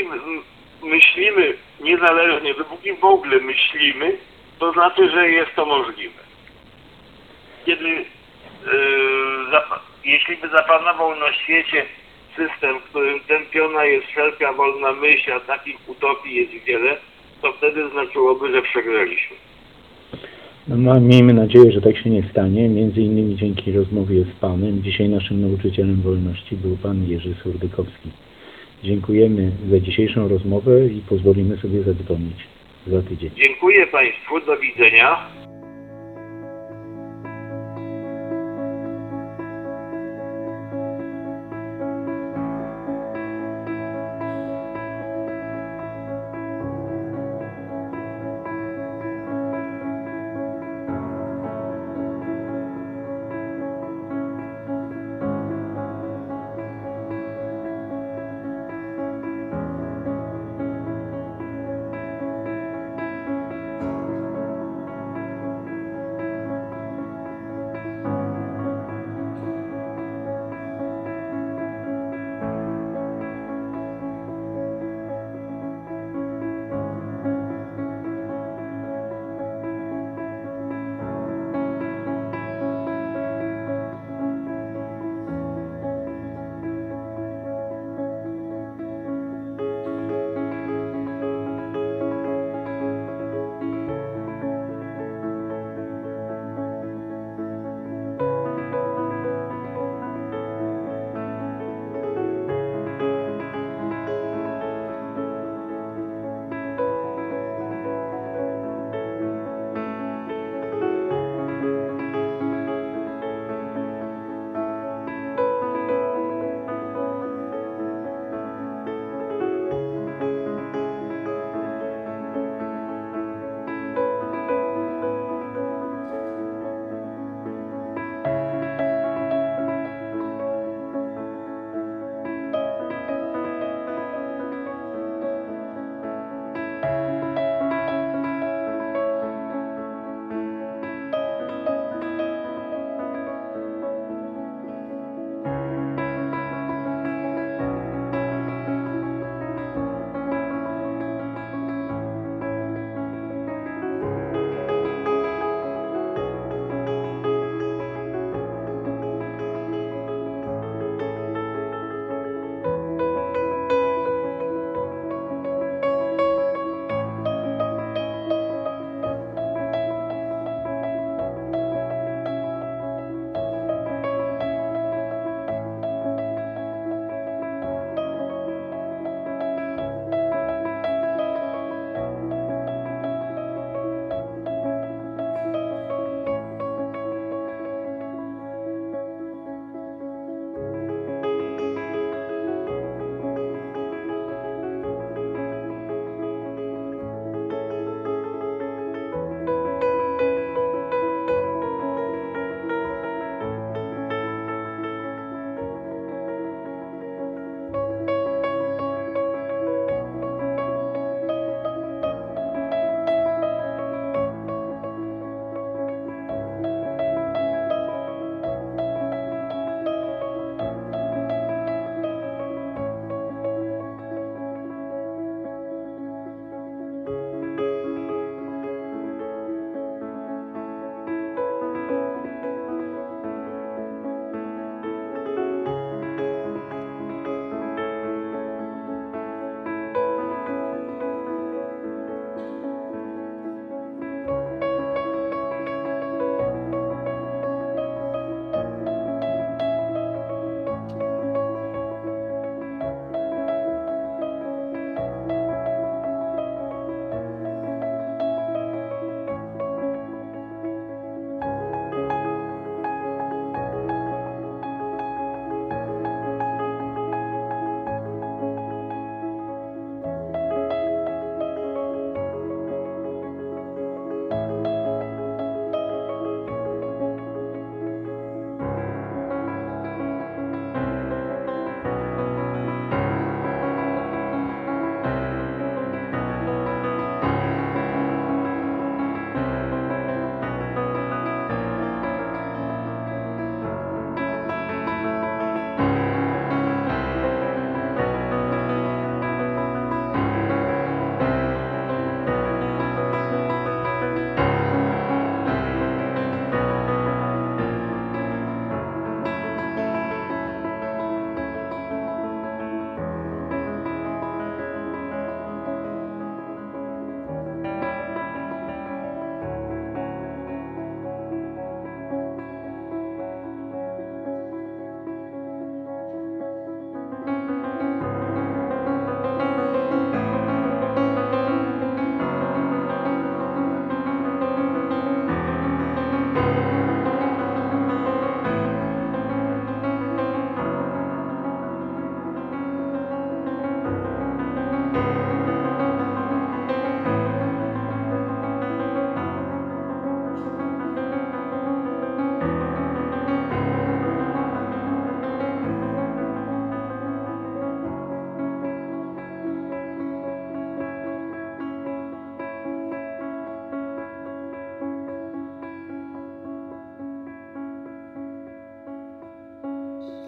myślimy niezależnie, dopóki w ogóle myślimy, to znaczy, że jest to możliwe. Kiedy, yy, jeśli by zapanował na świecie system, w którym tępiona jest wszelka wolna myśl, a takich utopii jest wiele, to wtedy znaczyłoby, że przegraliśmy. No, ma- miejmy nadzieję, że tak się nie stanie. Między innymi dzięki rozmowie z Panem. Dzisiaj naszym nauczycielem wolności był Pan Jerzy Surdykowski. Dziękujemy za dzisiejszą rozmowę i pozwolimy sobie zadzwonić za tydzień. Dziękuję Państwu, do widzenia.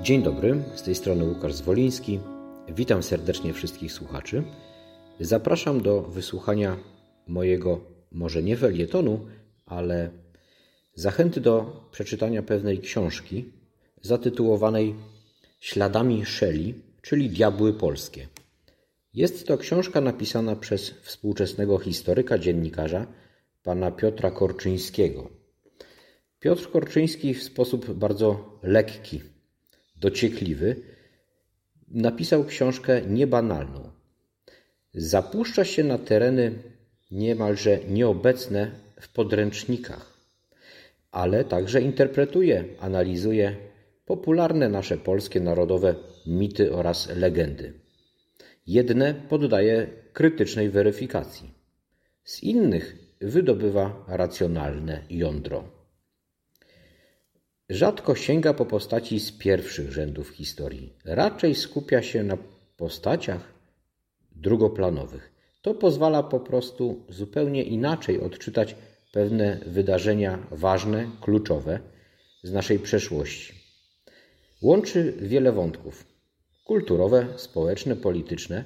Dzień dobry, z tej strony Łukasz Zwoliński. Witam serdecznie wszystkich słuchaczy. Zapraszam do wysłuchania mojego, może nie felietonu, ale zachęty do przeczytania pewnej książki zatytułowanej Śladami Szeli, czyli Diabły Polskie. Jest to książka napisana przez współczesnego historyka, dziennikarza, pana Piotra Korczyńskiego. Piotr Korczyński w sposób bardzo lekki, dociekliwy, napisał książkę niebanalną. Zapuszcza się na tereny niemalże nieobecne w podręcznikach, ale także interpretuje, analizuje popularne nasze polskie narodowe mity oraz legendy. Jedne poddaje krytycznej weryfikacji, z innych wydobywa racjonalne jądro. Rzadko sięga po postaci z pierwszych rzędów historii. Raczej skupia się na postaciach drugoplanowych. To pozwala po prostu zupełnie inaczej odczytać pewne wydarzenia ważne, kluczowe z naszej przeszłości. Łączy wiele wątków kulturowe, społeczne, polityczne,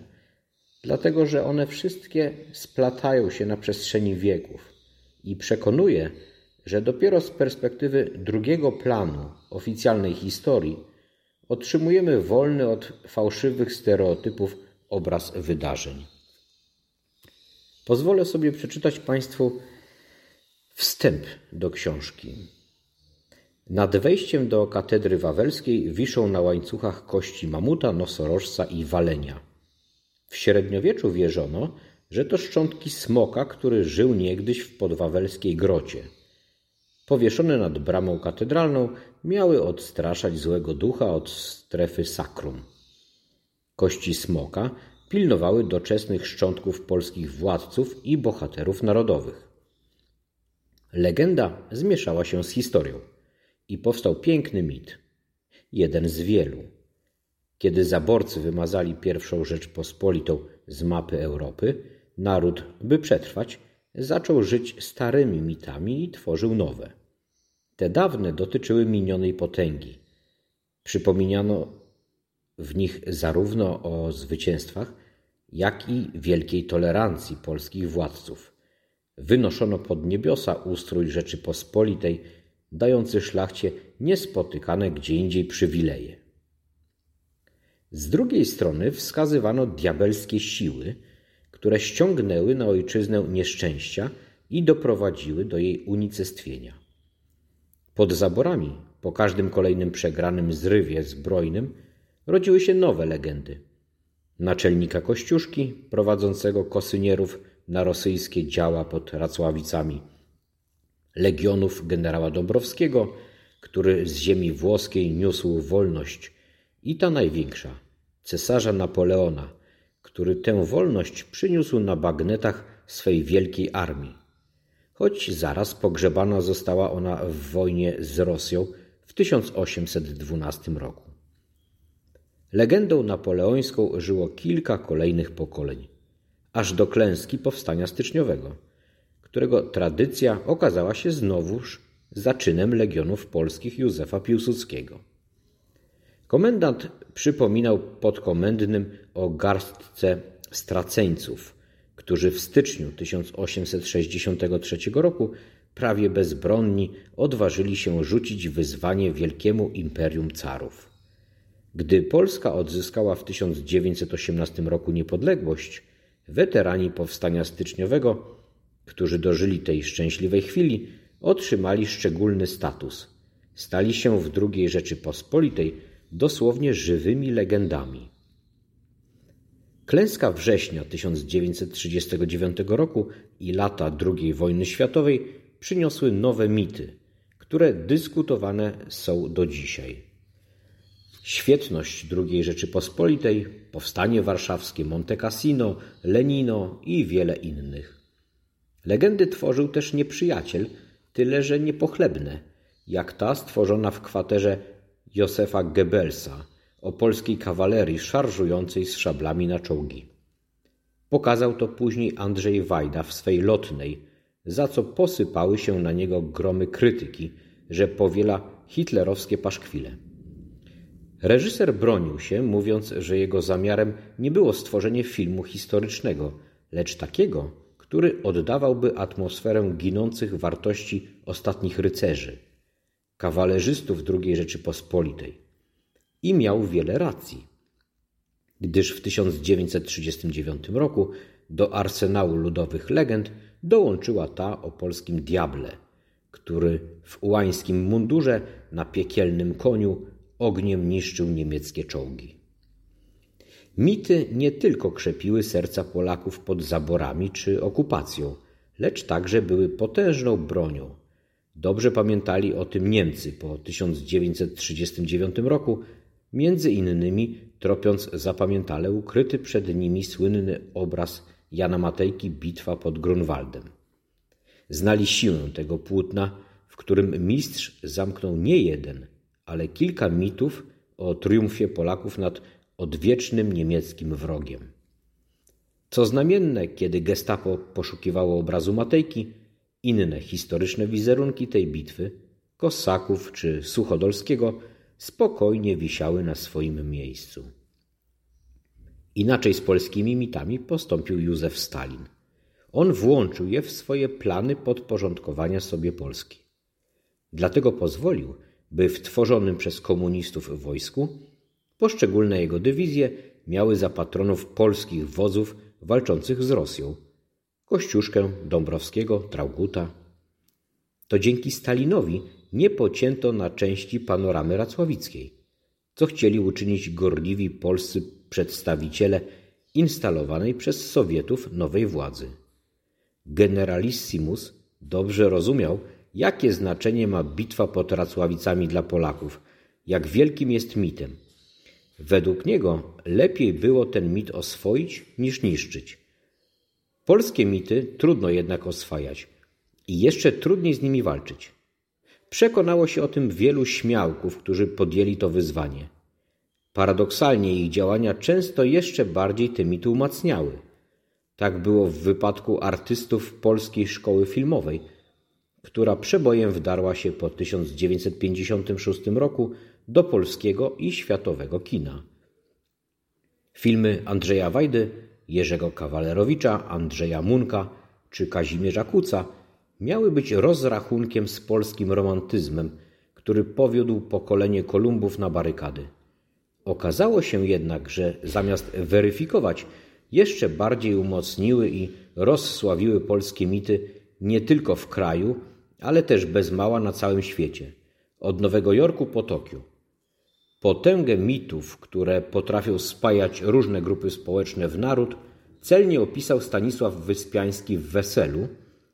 dlatego że one wszystkie splatają się na przestrzeni wieków i przekonuje, że dopiero z perspektywy drugiego planu oficjalnej historii otrzymujemy wolny od fałszywych stereotypów obraz wydarzeń. Pozwolę sobie przeczytać Państwu wstęp do książki. Nad wejściem do katedry wawelskiej wiszą na łańcuchach kości mamuta, nosorożca i walenia. W średniowieczu wierzono, że to szczątki smoka, który żył niegdyś w podwawelskiej grocie. Powieszone nad bramą katedralną miały odstraszać złego ducha od strefy sakrum. Kości smoka pilnowały doczesnych szczątków polskich władców i bohaterów narodowych. Legenda zmieszała się z historią i powstał piękny mit, jeden z wielu. Kiedy zaborcy wymazali pierwszą Rzeczpospolitą z mapy Europy, naród, by przetrwać, zaczął żyć starymi mitami i tworzył nowe. Te dawne dotyczyły minionej potęgi. Przypominano w nich zarówno o zwycięstwach, jak i wielkiej tolerancji polskich władców. Wynoszono pod niebiosa ustrój Rzeczypospolitej, dający szlachcie niespotykane gdzie indziej przywileje. Z drugiej strony wskazywano diabelskie siły, które ściągnęły na ojczyznę nieszczęścia i doprowadziły do jej unicestwienia. Pod zaborami, po każdym kolejnym przegranym zrywie zbrojnym, rodziły się nowe legendy. Naczelnika Kościuszki, prowadzącego kosynierów na rosyjskie działa pod Racławicami, legionów generała Dąbrowskiego, który z ziemi włoskiej niósł wolność, i ta największa, cesarza Napoleona, który tę wolność przyniósł na bagnetach swej wielkiej armii. Choć zaraz pogrzebana została ona w wojnie z Rosją w 1812 roku. Legendą napoleońską żyło kilka kolejnych pokoleń, aż do klęski powstania styczniowego, którego tradycja okazała się znowuż zaczynem legionów polskich Józefa Piłsudskiego. Komendant przypominał podkomendnym o garstce straceńców, którzy w styczniu 1863 roku prawie bezbronni odważyli się rzucić wyzwanie wielkiemu imperium carów. Gdy Polska odzyskała w 1918 roku niepodległość, weterani powstania styczniowego, którzy dożyli tej szczęśliwej chwili, otrzymali szczególny status. Stali się w II Rzeczypospolitej dosłownie żywymi legendami. Klęska września 1939 roku i lata II wojny światowej przyniosły nowe mity, które dyskutowane są do dzisiaj. Świetność II Rzeczypospolitej, Powstanie Warszawskie, Monte Cassino, Lenino i wiele innych. Legendy tworzył też nieprzyjaciel, tyle że niepochlebne, jak ta stworzona w kwaterze Józefa Goebbelsa o polskiej kawalerii szarżującej z szablami na czołgi. Pokazał to później Andrzej Wajda w swej lotnej, za co posypały się na niego gromy krytyki, że powiela hitlerowskie paszkwile. Reżyser bronił się, mówiąc, że jego zamiarem nie było stworzenie filmu historycznego, lecz takiego, który oddawałby atmosferę ginących wartości ostatnich rycerzy, kawalerzystów II Rzeczypospolitej. I miał wiele racji, gdyż w 1939 roku do arsenału ludowych legend dołączyła ta o polskim diable, który w ułańskim mundurze na piekielnym koniu ogniem niszczył niemieckie czołgi. Mity nie tylko krzepiły serca Polaków pod zaborami czy okupacją, lecz także były potężną bronią. Dobrze pamiętali o tym Niemcy po 1939 roku, między innymi tropiąc zapamiętale ukryty przed nimi słynny obraz Jana Matejki Bitwa pod Grunwaldem. Znali siłę tego płótna, w którym mistrz zamknął nie jeden, ale kilka mitów o triumfie Polaków nad odwiecznym niemieckim wrogiem. Co znamienne, kiedy gestapo poszukiwało obrazu Matejki, inne historyczne wizerunki tej bitwy, Kosaków czy Suchodolskiego, spokojnie wisiały na swoim miejscu. Inaczej z polskimi mitami postąpił Józef Stalin. On włączył je w swoje plany podporządkowania sobie Polski. Dlatego pozwolił, by w tworzonym przez komunistów wojsku poszczególne jego dywizje miały za patronów polskich wodzów walczących z Rosją Kościuszkę, Dąbrowskiego, Trauguta. To dzięki Stalinowi nie pocięto na części panoramy racławickiej, co chcieli uczynić gorliwi polscy przedstawiciele instalowanej przez Sowietów nowej władzy. Generalissimus dobrze rozumiał, jakie znaczenie ma bitwa pod Racławicami dla Polaków, jak wielkim jest mitem. Według niego lepiej było ten mit oswoić niż niszczyć. Polskie mity trudno jednak oswajać i jeszcze trudniej z nimi walczyć. Przekonało się o tym wielu śmiałków, którzy podjęli to wyzwanie. Paradoksalnie ich działania często jeszcze bardziej te mity umacniały. Tak było w wypadku artystów polskiej szkoły filmowej, która przebojem wdarła się po 1956 roku do polskiego i światowego kina. Filmy Andrzeja Wajdy, Jerzego Kawalerowicza, Andrzeja Munka czy Kazimierza Kuca miały być rozrachunkiem z polskim romantyzmem, który powiódł pokolenie Kolumbów na barykady. Okazało się jednak, że zamiast weryfikować, jeszcze bardziej umocniły i rozsławiły polskie mity nie tylko w kraju, ale też bez mała na całym świecie, od Nowego Jorku po Tokio. Potęgę mitów, które potrafią spajać różne grupy społeczne w naród, celnie opisał Stanisław Wyspiański w Weselu,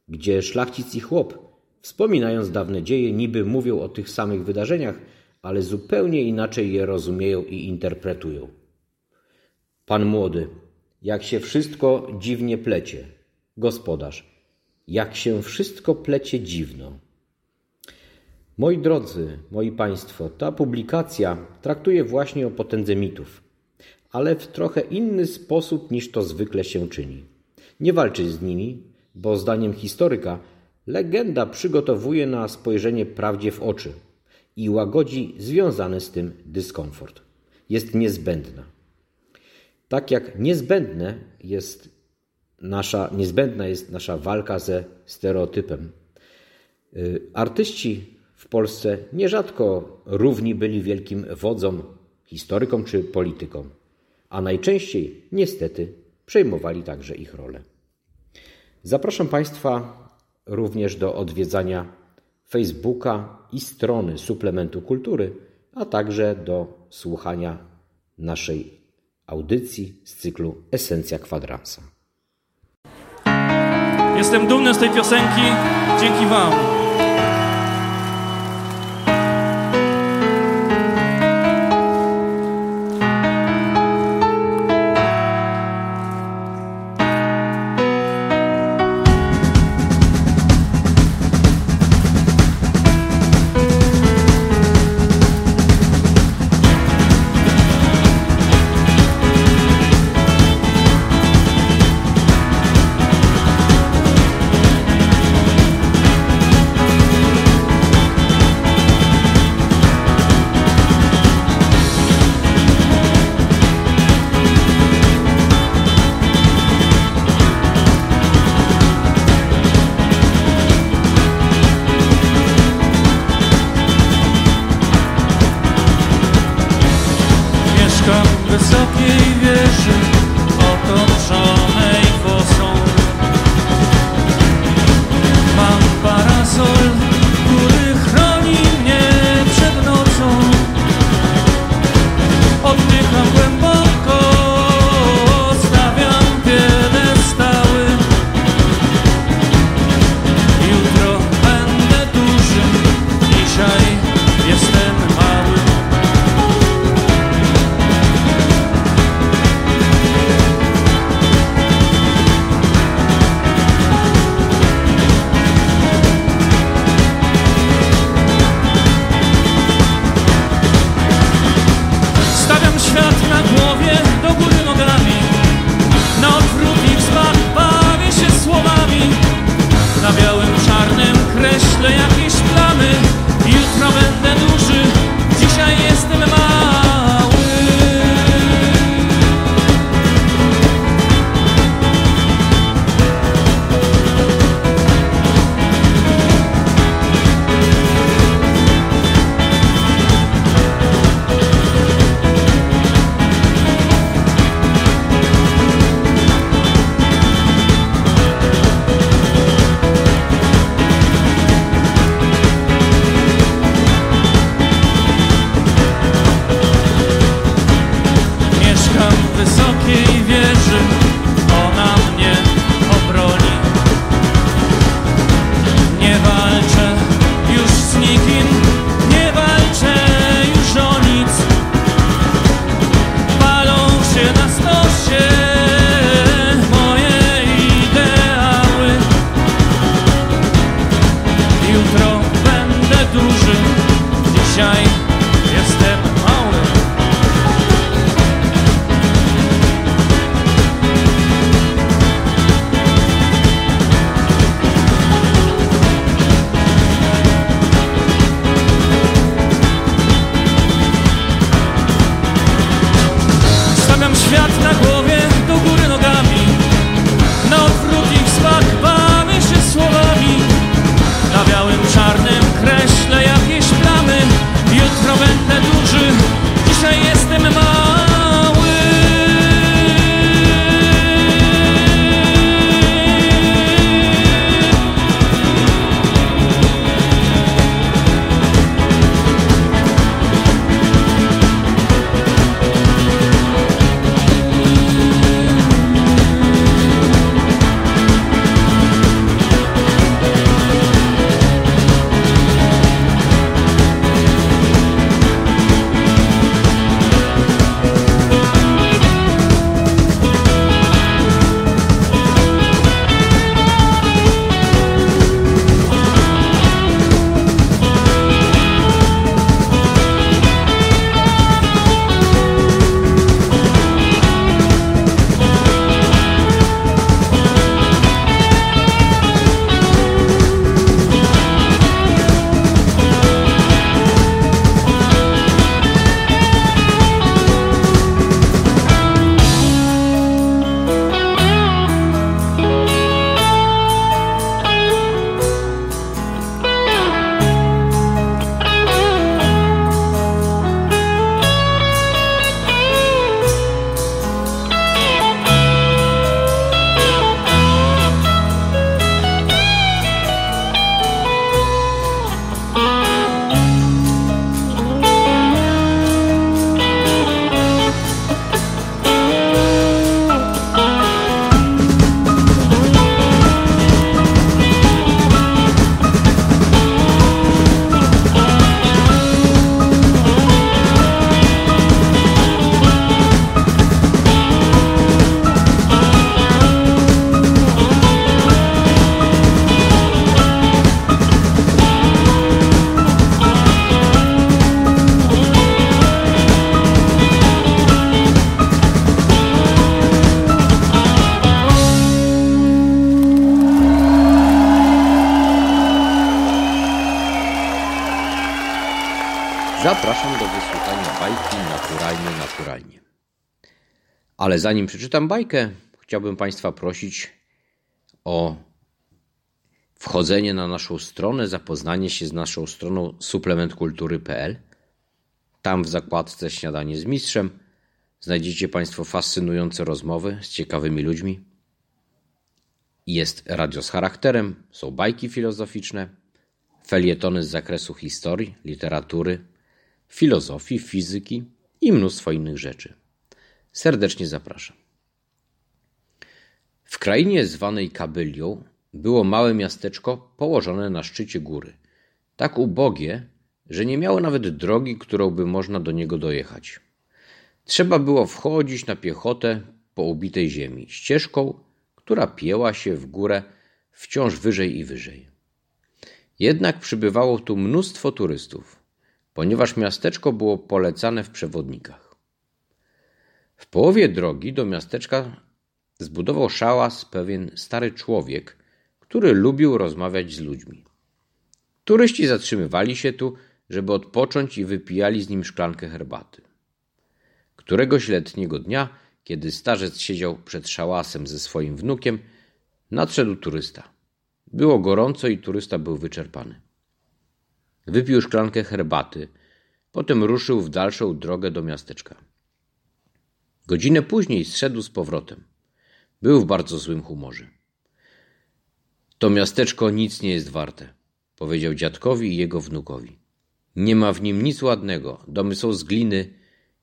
gdzie szlachcic i chłop, wspominając dawne dzieje, niby mówią o tych samych wydarzeniach, ale zupełnie inaczej je rozumieją i interpretują. Pan młody, jak się wszystko dziwnie plecie. Gospodarz, jak się wszystko plecie dziwno. Moi drodzy, moi państwo, ta publikacja traktuje właśnie o potędze mitów, ale w trochę inny sposób niż to zwykle się czyni. Nie walczy z nimi, bo zdaniem historyka legenda przygotowuje na spojrzenie prawdzie w oczy i łagodzi związany z tym dyskomfort. Jest niezbędna. Tak jak niezbędne jest nasza, niezbędna jest nasza walka ze stereotypem. Y, artyści w Polsce nierzadko równi byli wielkim wodzom, historykom czy politykom, a najczęściej niestety przejmowali także ich rolę. Zapraszam Państwa również do odwiedzania Facebooka i strony Suplementu Kultury, a także do słuchania naszej audycji z cyklu Esencja Kwadransa. Jestem dumny z tej piosenki dzięki Wam. Zapraszam do wysłuchania bajki naturalnie, naturalnie. Ale zanim przeczytam bajkę, chciałbym Państwa prosić o wchodzenie na naszą stronę, zapoznanie się z naszą stroną suplementkultury.pl. Tam w zakładce Śniadanie z Mistrzem znajdziecie Państwo fascynujące rozmowy z ciekawymi ludźmi. Jest radio z charakterem, są bajki filozoficzne, felietony z zakresu historii, literatury, filozofii, fizyki i mnóstwo innych rzeczy. Serdecznie zapraszam. W krainie zwanej Kabylią było małe miasteczko położone na szczycie góry. Tak ubogie, że nie miało nawet drogi, którą by można do niego dojechać. Trzeba było wchodzić na piechotę po ubitej ziemi, ścieżką, która pieła się w górę wciąż wyżej i wyżej. Jednak przybywało tu mnóstwo turystów, ponieważ miasteczko było polecane w przewodnikach. W połowie drogi do miasteczka zbudował szałas pewien stary człowiek, który lubił rozmawiać z ludźmi. Turyści zatrzymywali się tu, żeby odpocząć i wypijali z nim szklankę herbaty. Któregoś letniego dnia, kiedy starzec siedział przed szałasem ze swoim wnukiem, nadszedł turysta. Było gorąco i turysta był wyczerpany. Wypił szklankę herbaty, potem ruszył w dalszą drogę do miasteczka. Godzinę później zszedł z powrotem. Był w bardzo złym humorze. To miasteczko nic nie jest warte, powiedział dziadkowi i jego wnukowi. Nie ma w nim nic ładnego. Domy są z gliny,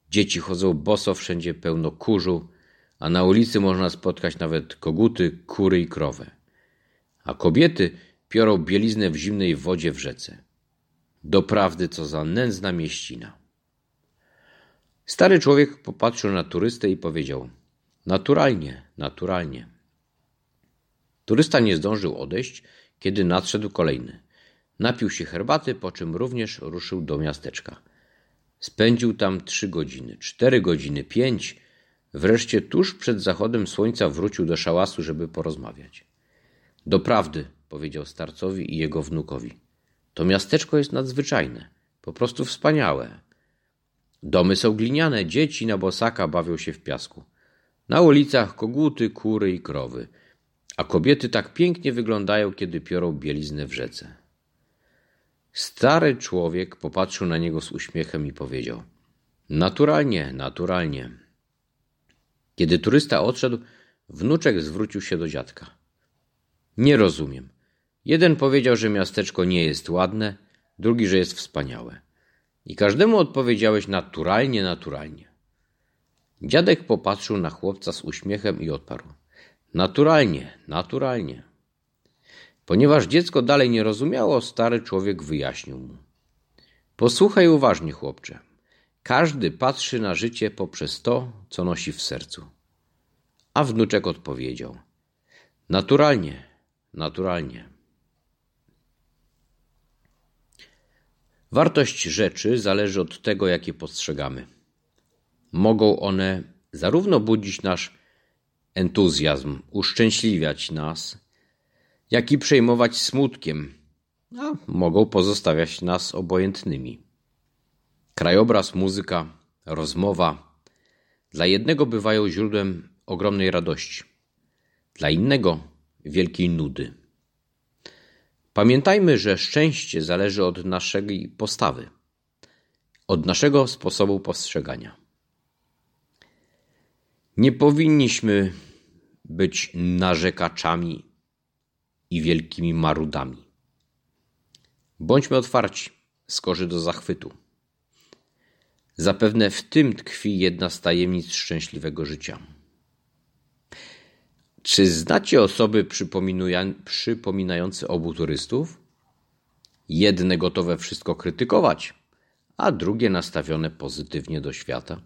dzieci chodzą boso, wszędzie pełno kurzu, a na ulicy można spotkać nawet koguty, kury i krowę. A kobiety piorą bieliznę w zimnej wodzie w rzece. Doprawdy, co za nędzna mieścina. Stary człowiek popatrzył na turystę i powiedział: Naturalnie, naturalnie. Turysta nie zdążył odejść, kiedy nadszedł kolejny. Napił się herbaty, po czym również ruszył do miasteczka. Spędził tam trzy godziny, cztery godziny, pięć. Wreszcie tuż przed zachodem słońca wrócił do szałasu, żeby porozmawiać. Doprawdy, powiedział starcowi i jego wnukowi. To miasteczko jest nadzwyczajne, po prostu wspaniałe. Domy są gliniane, dzieci na bosaka bawią się w piasku. Na ulicach koguty, kury i krowy, a kobiety tak pięknie wyglądają, kiedy piorą bieliznę w rzece. Stary człowiek popatrzył na niego z uśmiechem i powiedział: Naturalnie, naturalnie. Kiedy turysta odszedł, wnuczek zwrócił się do dziadka. Nie rozumiem. Jeden powiedział, że miasteczko nie jest ładne, drugi, że jest wspaniałe. I każdemu odpowiedziałeś naturalnie, naturalnie. Dziadek popatrzył na chłopca z uśmiechem i odparł: Naturalnie, naturalnie. Ponieważ dziecko dalej nie rozumiało, stary człowiek wyjaśnił mu. Posłuchaj uważnie, chłopcze. Każdy patrzy na życie poprzez to, co nosi w sercu. A wnuczek odpowiedział: Naturalnie, naturalnie. Wartość rzeczy zależy od tego, jakie postrzegamy. Mogą one zarówno budzić nasz entuzjazm, uszczęśliwiać nas, jak i przejmować smutkiem, a mogą pozostawiać nas obojętnymi. Krajobraz, muzyka, rozmowa dla jednego bywają źródłem ogromnej radości, dla innego wielkiej nudy. Pamiętajmy, że szczęście zależy od naszej postawy, od naszego sposobu postrzegania. Nie powinniśmy być narzekaczami i wielkimi marudami. Bądźmy otwarci, skorzy do zachwytu. Zapewne w tym tkwi jedna z tajemnic szczęśliwego życia. Czy znacie osoby przypominające obu turystów? Jedne gotowe wszystko krytykować, a drugie nastawione pozytywnie do świata.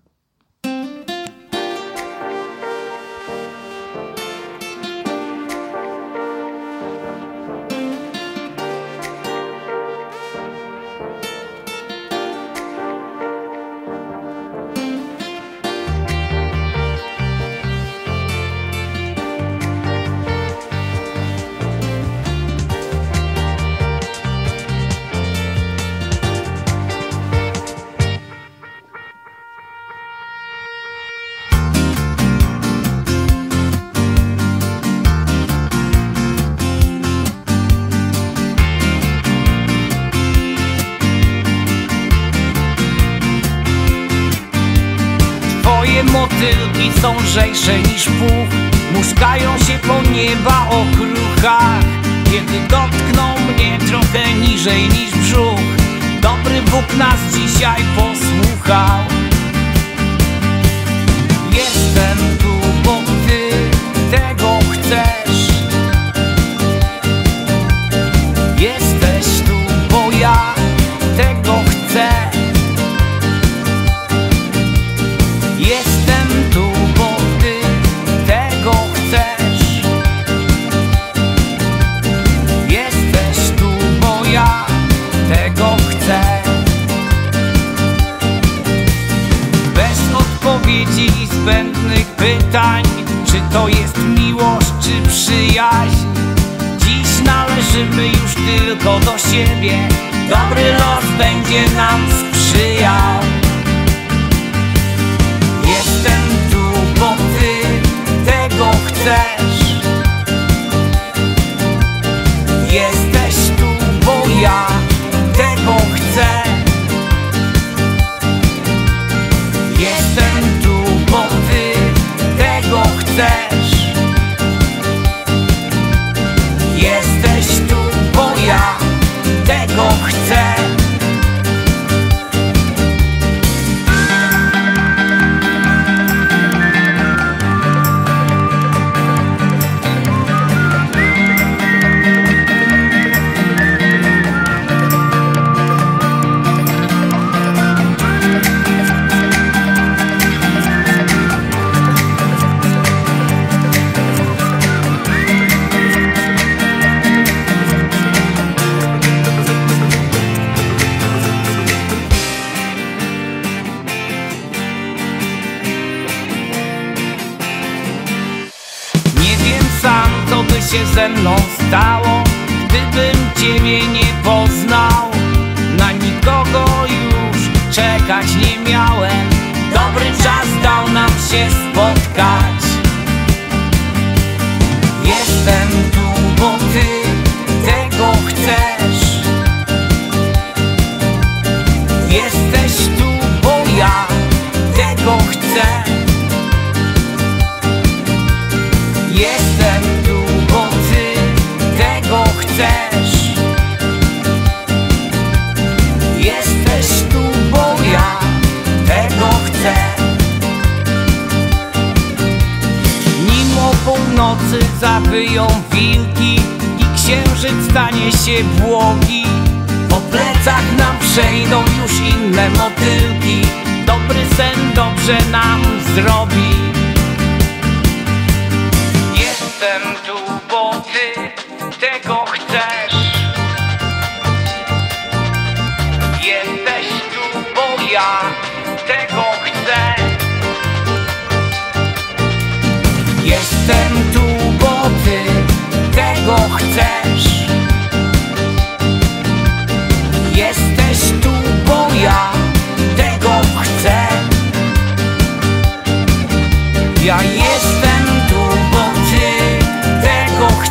tylko do siebie. Dobry los będzie nam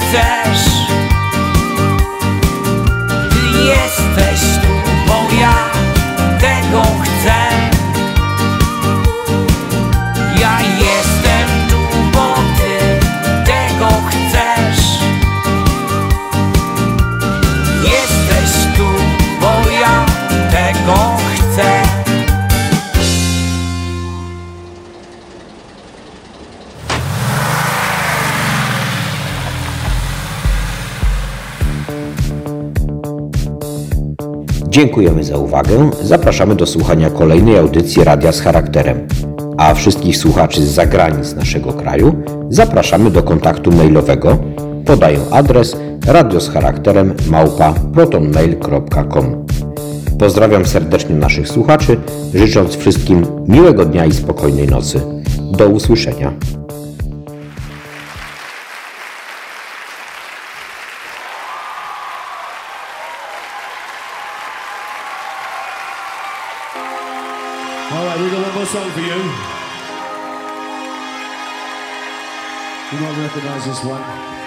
chcesz. Ty jesteś Dziękujemy za uwagę. Zapraszamy do słuchania kolejnej audycji Radia z Charakterem. A wszystkich słuchaczy z zagranic naszego kraju zapraszamy do kontaktu mailowego. Podaję adres radio z charakterem małpa protonmail.com. Pozdrawiam serdecznie naszych słuchaczy, życząc wszystkim miłego dnia i spokojnej nocy. Do usłyszenia. recognize this one.